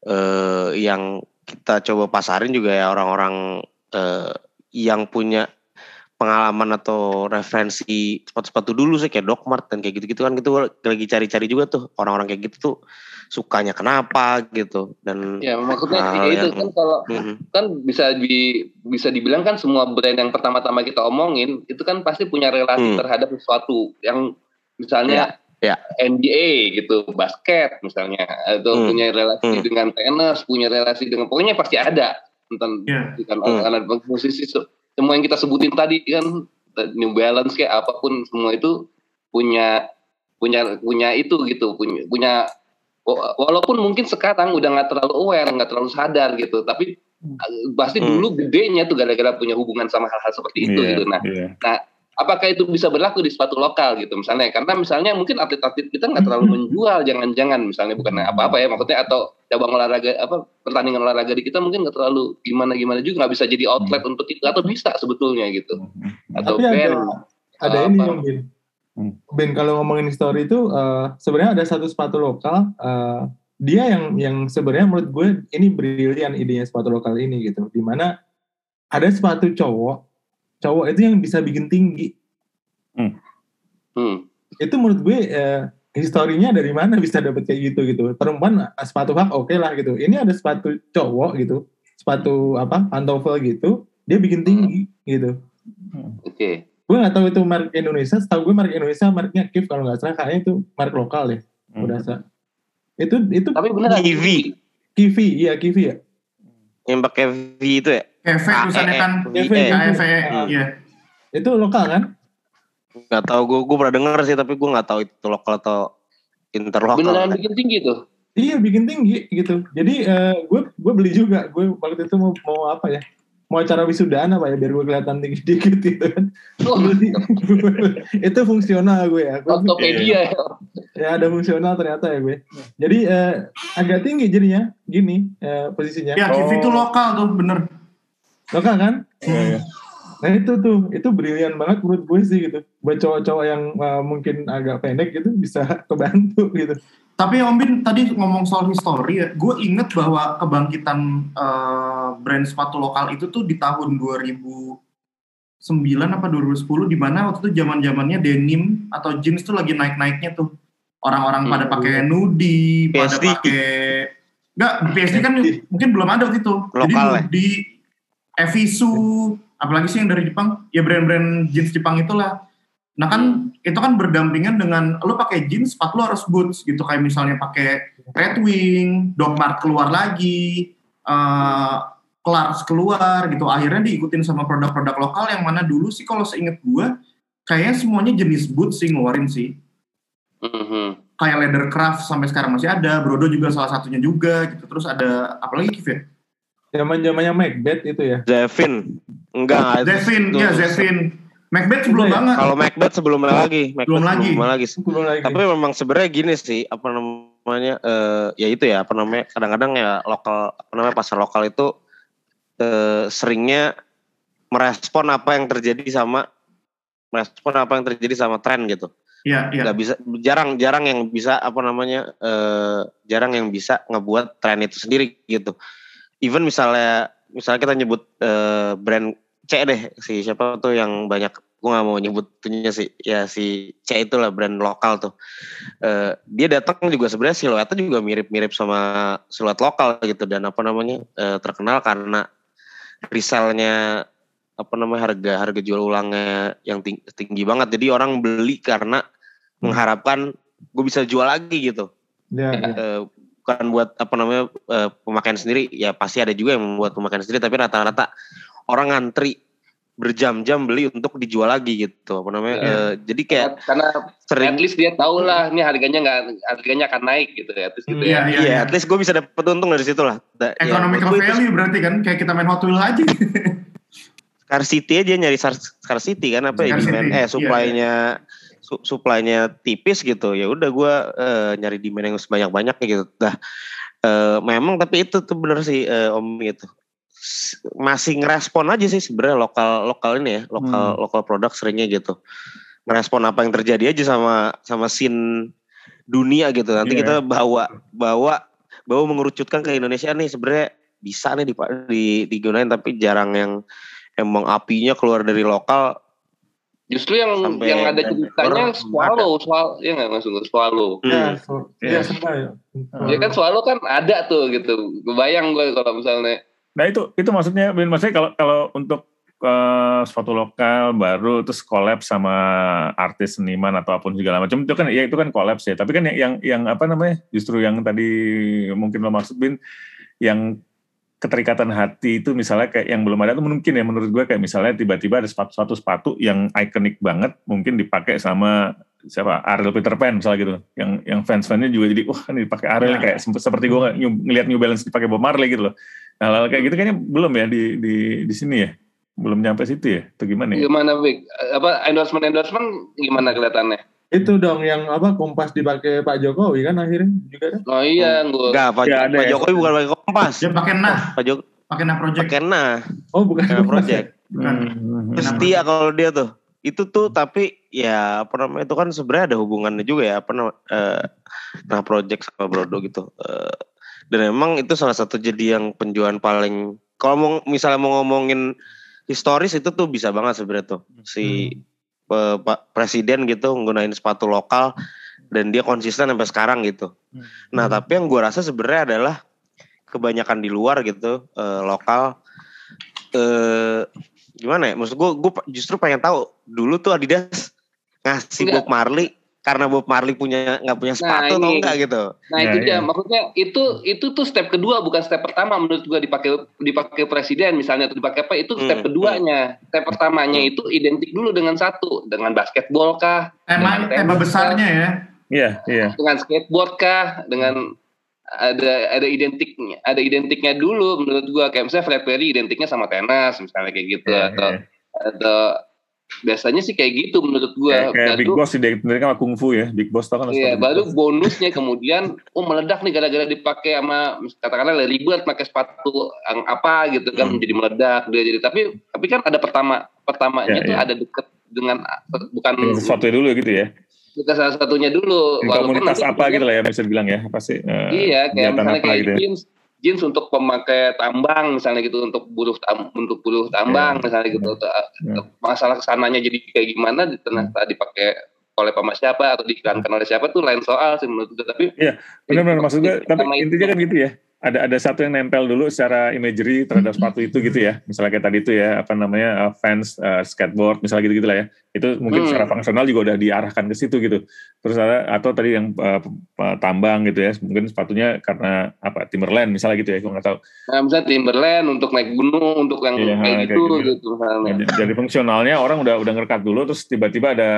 eh, yang kita coba pasarin juga ya orang-orang eh, yang punya pengalaman atau referensi sepatu-sepatu dulu sih kayak Dogmart dan kayak gitu-gitu kan. Gitu lagi cari-cari juga tuh orang-orang kayak gitu tuh sukanya kenapa gitu dan ya maksudnya ya itu kan kalau mm-hmm. kan bisa di bisa dibilang kan semua brand yang pertama-tama kita omongin itu kan pasti punya relasi mm. terhadap sesuatu yang misalnya ya, ya. NBA gitu basket misalnya atau mm. punya relasi mm. dengan tenis punya relasi dengan pokoknya pasti ada tentang yeah. kan mm. karena musisi semua yang kita sebutin tadi kan New Balance kayak apa pun semua itu punya punya punya itu gitu punya punya walaupun mungkin sekarang udah nggak terlalu aware nggak terlalu sadar gitu tapi hmm. pasti hmm. dulu gedenya tuh gara-gara punya hubungan sama hal-hal seperti itu yeah, gitu. Nah yeah. nah apakah itu bisa berlaku di sepatu lokal gitu misalnya? Karena misalnya mungkin atlet-atlet kita nggak terlalu menjual jangan-jangan misalnya bukan apa-apa ya maksudnya atau cabang olahraga apa pertandingan olahraga di kita mungkin nggak terlalu gimana gimana juga nggak bisa jadi outlet untuk itu atau bisa sebetulnya gitu. Atau Tapi ada, ada ini yang Ben. Ben kalau ngomongin story itu uh, sebenarnya ada satu sepatu lokal uh, dia yang yang sebenarnya menurut gue ini brilian idenya sepatu lokal ini gitu di mana ada sepatu cowok cowok itu yang bisa bikin tinggi. Hmm. Hmm. Itu menurut gue eh, historinya dari mana bisa dapet kayak gitu gitu. Perempuan sepatu hak oke okay lah gitu. Ini ada sepatu cowok gitu, sepatu apa pantofel gitu, dia bikin tinggi hmm. gitu. Oke. Okay. Gue nggak tahu itu merek Indonesia. Setahu gue merek Indonesia mereknya Kif kalau nggak salah kayaknya itu merek lokal ya. Hmm. Udah Itu itu. Tapi benar Kivi. Kivi, iya Kivi ya. Yang pakai V itu ya? EV tulisannya kan EV, EV, iya. Itu lokal kan? Gak tau, gue gue pernah denger sih tapi gue gak tahu itu lokal atau interlokal. Beneran bikin tinggi tuh? Iya bikin tinggi gitu. Jadi uh, gue gue beli juga. Gue waktu itu mau mau apa ya? Mau acara wisudaan apa ya biar gue kelihatan tinggi dikit gitu kan. Oh. itu fungsional gue ya. Ortopedia ya. Ya ada fungsional ternyata ya gue. Jadi uh, agak tinggi jadinya gini uh, posisinya. Ya, oh. itu lokal tuh bener lokal kan iya, iya. nah itu tuh itu brilian banget menurut gue sih gitu buat cowok-cowok yang uh, mungkin agak pendek gitu bisa kebantu gitu tapi Om Bin tadi ngomong soal history ya, gue inget bahwa kebangkitan uh, brand sepatu lokal itu tuh di tahun 2009 apa 2010 di mana waktu itu zaman zamannya denim atau jeans tuh lagi naik naiknya tuh orang-orang hmm. pada pakai nudi, pada pakai enggak PSD kan mungkin belum ada waktu itu. Lokal Jadi ya? nudi Evisu, apalagi sih yang dari Jepang, ya brand-brand jeans Jepang itulah. Nah kan itu kan berdampingan dengan lo pakai jeans, sepatu lo harus boots gitu kayak misalnya pakai Red Wing, Doc Mart keluar lagi, uh, Clarks keluar gitu. Akhirnya diikutin sama produk-produk lokal yang mana dulu sih kalau seinget gue kayaknya semuanya jenis boots sih ngeluarin sih. Mm-hmm. Kayak Leathercraft sampai sekarang masih ada, Brodo juga salah satunya juga gitu. Terus ada apalagi Kif ya? Zaman zamannya Macbeth itu ya. Zevin. Enggak. Zevin, ya Zevin. Macbeth sebelum ya? banget. Kalau Macbeth sebelumnya lagi. Macbeth belum lagi. Sebelum lagi. Sebelum lagi. Tapi memang sebenarnya gini sih, apa namanya, uh, ya itu ya, apa namanya, kadang-kadang ya lokal, apa namanya, pasar lokal itu uh, seringnya merespon apa yang terjadi sama, merespon apa yang terjadi sama tren gitu. Iya, iya. Gak bisa, jarang, jarang yang bisa, apa namanya, uh, jarang yang bisa ngebuat tren itu sendiri gitu even misalnya misalnya kita nyebut uh, brand C deh si siapa tuh yang banyak gue gak mau nyebutnya sih ya si C itulah brand lokal tuh uh, dia datang juga sebenarnya siluetnya juga mirip-mirip sama siluet lokal gitu dan apa namanya uh, terkenal karena resellnya apa namanya harga harga jual ulangnya yang tinggi, tinggi banget jadi orang beli karena hmm. mengharapkan gue bisa jual lagi gitu ya, ya. Uh, bukan buat apa namanya uh, pemakaian sendiri ya pasti ada juga yang membuat pemakaian sendiri tapi rata-rata orang ngantri berjam-jam beli untuk dijual lagi gitu. Apa namanya? Yeah. uh, jadi kayak karena sering at least dia tahu lah ini harganya nggak harganya akan naik gitu ya terus gitu ya. Iya yeah, yeah. at least gue bisa dapat untung dari situ lah. Da, ya, ya, value itu, berarti kan kayak kita main Hot Wheels aja. Scarcity aja nyari scarcity kan apa ya demand eh supply-nya yeah su supply-nya tipis gitu. Ya udah gue uh, nyari demand yang sebanyak banyaknya gitu. Dah uh, memang tapi itu tuh bener sih uh, om gitu masih ngerespon aja sih sebenarnya lokal lokal ini ya lokal hmm. lokal produk seringnya gitu ngerespon apa yang terjadi aja sama sama scene dunia gitu nanti yeah. kita bawa bawa bawa mengerucutkan ke Indonesia nih sebenarnya bisa nih di, di digunain tapi jarang yang emang apinya keluar dari lokal Justru yang Sampai yang ada ceritanya swallow, swallow, ya nggak masuk swallow. Iya, hmm. iya, ya. Ya kan swallow kan ada tuh gitu. Kebayang gue kalau misalnya. Nah itu itu maksudnya, maksudnya kalau kalau untuk uh, suatu lokal baru terus collab sama artis seniman atau apa pun segala macam itu kan ya itu kan collab ya. Tapi kan yang yang, yang apa namanya? Justru yang tadi mungkin lo maksud Bin yang keterikatan hati itu misalnya kayak yang belum ada itu mungkin ya menurut gue kayak misalnya tiba-tiba ada sepatu-sepatu sepatu yang ikonik banget mungkin dipakai sama siapa Ariel Peter Pan misalnya gitu yang yang fans-fansnya juga jadi wah ini dipakai Ariel ya. kayak seperti gue ngelihat New Balance dipakai Bob Marley gitu loh nah hal kayak gitu kayaknya belum ya di di di sini ya belum nyampe situ ya? Atau gimana ya? Gimana, Bik? Apa endorsement-endorsement gimana kelihatannya? Itu dong yang apa kompas dipakai Pak Jokowi kan akhirnya juga kan? Oh iya, gua. Enggak, Pak, ya, Pak Jokowi bukan pakai kompas. Dia pakai nah. Pak Jokowi pakai nah project. Pakai nah. Oh, bukan nah project. Bukan. Hmm. Setia kalau dia tuh. Itu tuh tapi ya apa namanya itu kan sebenarnya ada hubungannya juga ya apa namanya uh, nah project sama Brodo gitu. Uh, dan emang itu salah satu jadi yang penjualan paling kalau mau misalnya mau ngomongin historis itu tuh bisa banget sebenarnya tuh si hmm. Pak Presiden gitu menggunakan sepatu lokal dan dia konsisten sampai sekarang gitu. Hmm. Nah tapi yang gue rasa sebenarnya adalah kebanyakan di luar gitu uh, lokal. Uh, gimana ya? Maksud gue, gue justru pengen tahu dulu tuh Adidas ngasih. Bob Marley karena Bob Marley punya nggak punya nah, sepatu nah, atau enggak gitu. Nah, itu ya, dia ya. maksudnya itu itu tuh step kedua bukan step pertama menurut gua dipakai dipakai presiden misalnya atau dipakai apa itu step hmm, keduanya. Hmm. Step pertamanya hmm. itu identik dulu dengan satu, dengan basketball kah? Tema tema besarnya ya. Iya, iya. Dengan skateboard kah? Dengan ada ada identiknya ada identiknya dulu menurut gua kayak misalnya Fred Perry identiknya sama tenas misalnya kayak gitu yeah, atau yeah. atau biasanya sih kayak gitu menurut gua kayak, kayak Big Boss sih dari kan kungfu ya Big Boss tau kan iya baru bonusnya kemudian oh meledak nih gara-gara dipakai sama katakanlah Larry Bird pakai sepatu yang apa gitu kan hmm. menjadi meledak dia jadi tapi tapi kan ada pertama pertamanya yeah, tuh yeah. ada deket dengan bukan sesuatu dulu gitu ya bukan salah satunya dulu. komunitas apa gitu lah ya bisa dibilang ya pasti. Uh, iya kayak misalnya kayak gitu ya. Jeans, untuk pemakai tambang misalnya gitu untuk buruh tam, untuk buruh tambang yeah. misalnya gitu. Yeah. Masalah ke sananya jadi kayak gimana ternyata hmm. dipakai oleh pemakai siapa atau diiklankan oleh siapa tuh lain soal sih menurut gue tapi iya benar-benar maksudnya tapi intinya kan gitu ya ada ada satu yang nempel dulu secara imagery terhadap sepatu itu gitu ya. Misalnya kayak tadi itu ya apa namanya uh, fans uh, skateboard misalnya gitu gitulah ya. Itu mungkin hmm. secara fungsional juga udah diarahkan ke situ gitu. Terus ada atau tadi yang uh, tambang gitu ya mungkin sepatunya karena apa Timberland misalnya gitu ya gue nggak tahu. Nah, misalnya Timberland untuk naik gunung untuk yang iya, kayak, gitu, kayak gitu, gitu jadi, jadi fungsionalnya orang udah udah ngerekat dulu terus tiba-tiba ada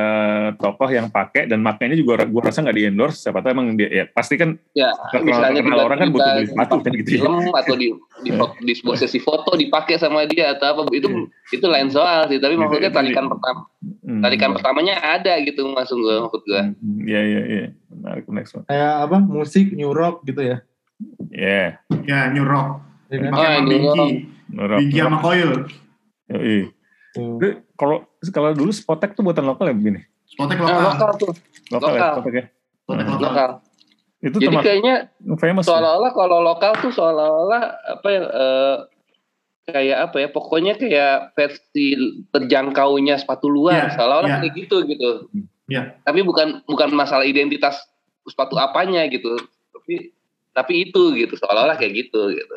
tokoh yang pakai dan makanya juga gue rasa nggak di endorse siapa tahu emang dia ya pasti kan ya, misalnya orang kan butuh beli sepatu kan gitu ya. atau di di, di sebuah sesi foto dipakai sama dia atau apa itu yeah. itu lain soal sih tapi maksudnya tarikan pertama hmm. tarikan pertamanya ada gitu maksud gue maksud gue iya iya iya menarik next one kayak apa musik new rock gitu ya iya yeah. ya new rock ya, kan? oh, Bingki Bingki sama Coil iya kalau kalau dulu Spotek tuh buatan lokal ya begini Spotek lokal. Nah, lokal tuh. Lokal, lokal. ya, Spotek ya. Spotek lokal. lokal. Itu Jadi kayaknya famous seolah-olah kalau lokal tuh seolah-olah apa ya uh, kayak apa ya pokoknya kayak versi terjangkaunya sepatu luar yeah, seolah-olah yeah. kayak gitu gitu. Yeah. Tapi bukan bukan masalah identitas sepatu apanya gitu. Tapi tapi itu gitu seolah-olah kayak gitu gitu.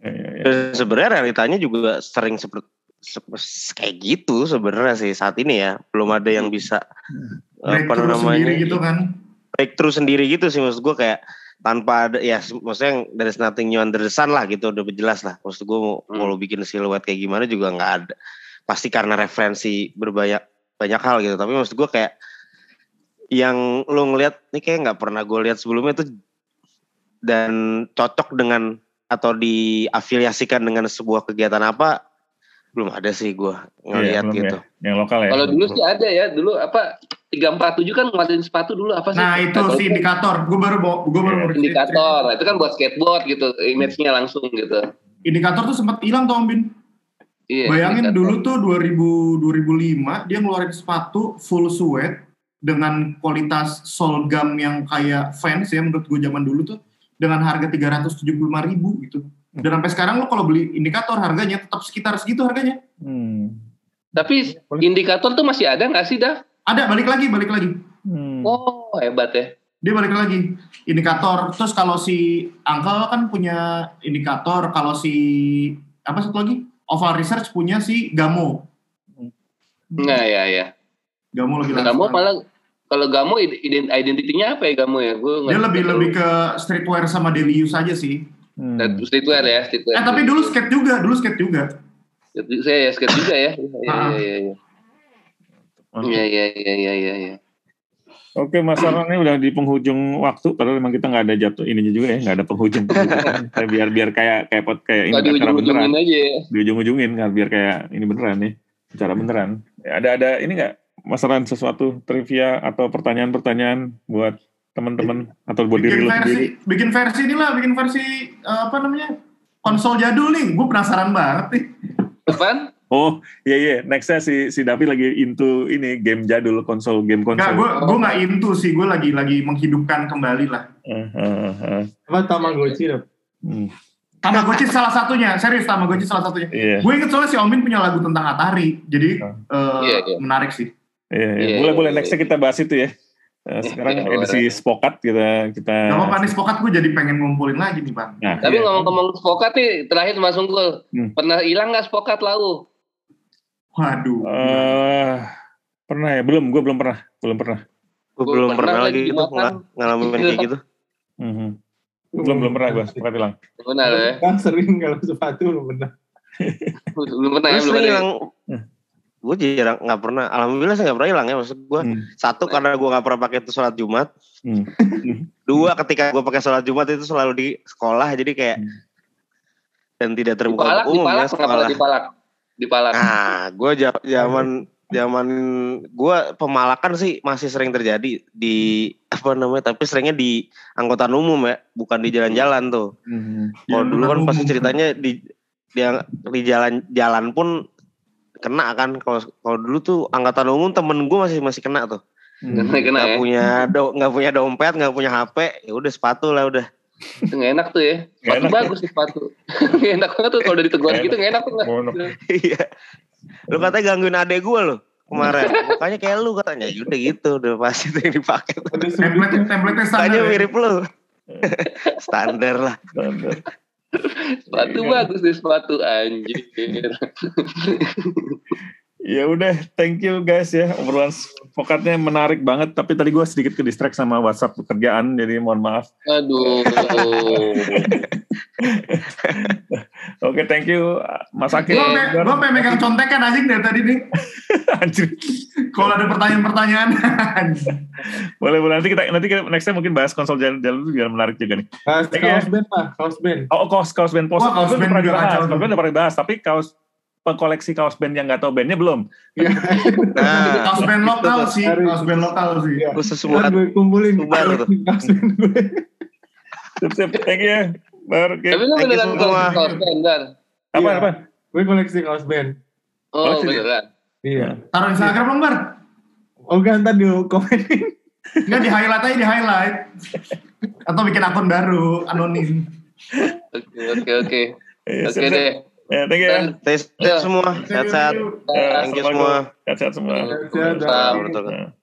Ya, ya, ya. Sebenarnya realitanya juga sering seperti kayak gitu sebenarnya sih saat ini ya belum ada yang bisa apa namanya gitu kan breakthrough sendiri gitu sih maksud gue kayak tanpa ada ya maksudnya dari nothing new under the sun lah gitu udah jelas lah maksud gue mau, hmm. mau lo bikin siluet kayak gimana juga nggak ada pasti karena referensi berbanyak banyak hal gitu tapi maksud gue kayak yang lo ngeliat ini kayak nggak pernah gue lihat sebelumnya tuh dan cocok dengan atau diafiliasikan dengan sebuah kegiatan apa belum ada sih gue ngeliat iya, gitu. Ya. Yang lokal ya. Kalau dulu sih ada ya, dulu apa tiga empat tujuh kan ngeluarin sepatu dulu apa sih? Nah itu si indikator, gue baru gue baru ya. Indikator, nah, itu kan buat skateboard gitu, image-nya langsung gitu. Indikator tuh sempat hilang tuh Om Bin. Iya, Bayangin indikator. dulu tuh 2000 2005 dia ngeluarin sepatu full suede dengan kualitas sol gum yang kayak fans ya menurut gue zaman dulu tuh dengan harga tiga ratus tujuh puluh lima ribu gitu. Dan sampai sekarang lo kalau beli indikator harganya tetap sekitar segitu harganya. Hmm. Tapi indikator tuh masih ada nggak sih dah? Ada balik lagi balik lagi. Hmm. Oh hebat ya. Dia balik lagi indikator. Terus kalau si Uncle kan punya indikator. Kalau si apa satu lagi? Oval Research punya si Gamo. Nah ya ya. Gamo lebih nah, Gamo malah kalau Gamo identitinya apa ya Gamo ya? Gua dia lebih lebih ke streetwear sama daily use aja sih. Hmm. streetwear ya, streetwear. Eh tapi dulu skate juga, dulu skate juga. Saya ya skate juga ya. Iya iya iya. Iya iya iya iya iya. Oke, Mas Arman ini udah di penghujung waktu, padahal memang kita nggak ada jatuh ininya juga ya, nggak ada penghujung. biar biar kayak kayak pot kayak ini acara beneran. Aja. Ya. Di ujung-ujungin kan, biar kayak ini beneran nih, cara beneran. Ya, ada ada ini nggak Mas Arman sesuatu trivia atau pertanyaan-pertanyaan buat teman-teman atau buat bikin diri versi, sendiri? Bikin versi inilah, bikin versi uh, apa namanya konsol jadul nih. Gue penasaran banget nih. Apaan? Oh iya iya, nextnya si si Davi lagi into ini game jadul konsol game konsol. Gak, gue gue nggak into sih, gue lagi lagi menghidupkan kembali lah. Uh, uh, uh. Apa Tamagotchi dong? Hmm. Tamagotchi salah satunya, serius Tamagotchi salah satunya. Yeah. Gue inget soalnya si Omin punya lagu tentang Atari, jadi uh. Uh, yeah, yeah. menarik sih. Iya, yeah, yeah. boleh boleh nextnya kita bahas itu ya. Uh, sekarang yeah, edisi Spokat kita kita. Gak apa nih Spokat gue jadi pengen ngumpulin lagi nih bang. Nah, Tapi iya. ngomong-ngomong Spokat nih terakhir Mas Unggul, hmm. pernah hilang nggak Spokat lau? Waduh. Uh, pernah ya? Belum, gue belum pernah. Belum pernah. Gue belum pernah, pernah lagi gitu, ng ngalamin kayak gitu. Mm -hmm. Belum, belum pernah gue, sepatu hilang. Benar ya? Kan sering kalau sepatu belum pernah. belum pernah ya, belum pernah. Ya? Gue jarang nggak pernah. Alhamdulillah saya nggak pernah hilang ya. Maksud gue hmm. satu karena gue nggak pernah pakai itu sholat Jumat. Hmm. Dua ketika gue pakai sholat Jumat itu selalu di sekolah jadi kayak hmm. dan tidak terbuka umum ya sekolah. Dipalak di Palak? Nah, gue zaman zaman gue pemalakan sih masih sering terjadi di apa namanya tapi seringnya di angkutan umum ya bukan di jalan-jalan tuh hmm. kalau dulu kan pasti ceritanya di di di jalan jalan pun kena kan kalau kalau dulu tuh angkutan umum temen gue masih masih kena tuh hmm. kena gak ya? punya do nggak punya dompet nggak punya hp ya udah sepatu lah udah Nggak enak tuh ya. Sepatu enak. bagus sih sepatu. Nggak enak banget tuh kalau udah ditegur gitu nggak enak tuh. Iya. Lu katanya gangguin adek gue loh kemarin. Mukanya kayak lu katanya. Ya udah gitu, udah pasti tuh yang dipakai. template template standar. Kayaknya mirip lu. standar lah. Standar. sepatu bagus deh sepatu anjir. Ya udah thank you guys ya. Obrolan pokoknya menarik banget. Tapi tadi gue sedikit ke distract sama WhatsApp pekerjaan jadi mohon maaf. Aduh. Oke okay, thank you Mas Akin gue gue pengen megang contekan anjing dari tadi nih anjir. Kalau ada pertanyaan-pertanyaan. Boleh boleh. Nanti kita nanti kita next time mungkin bahas konsol jalan jalan biar menarik juga nih. Kaos, kaos band lah kaos band. Oh kaos kaos band. Pos kaos band pernah dibahas. kaos band udah pernah dibahas tapi kaos pengkoleksi kaos band yang nggak tahu bandnya belum. Iya. nah, kaos band lokal sih, kaos band lokal sih. Ya. Khusus semua gue kumpulin kaos band gue. Sip, thank you. Bar, Tapi lu beneran kaos band, Dar? Apa, iya. apa? Gue koleksi kaos band. Oh, beneran? Iya. Taruh Instagram dong, Bar. Oh, kan tadi komenin. Enggak, di highlight aja, di highlight. Atau bikin akun baru, anonim. Oke, oke, oke. Iya, oke deh. Ya, thank you. Stay, stay semua. Sehat-sehat. Thank you semua. Sehat-sehat semua. Sehat-sehat.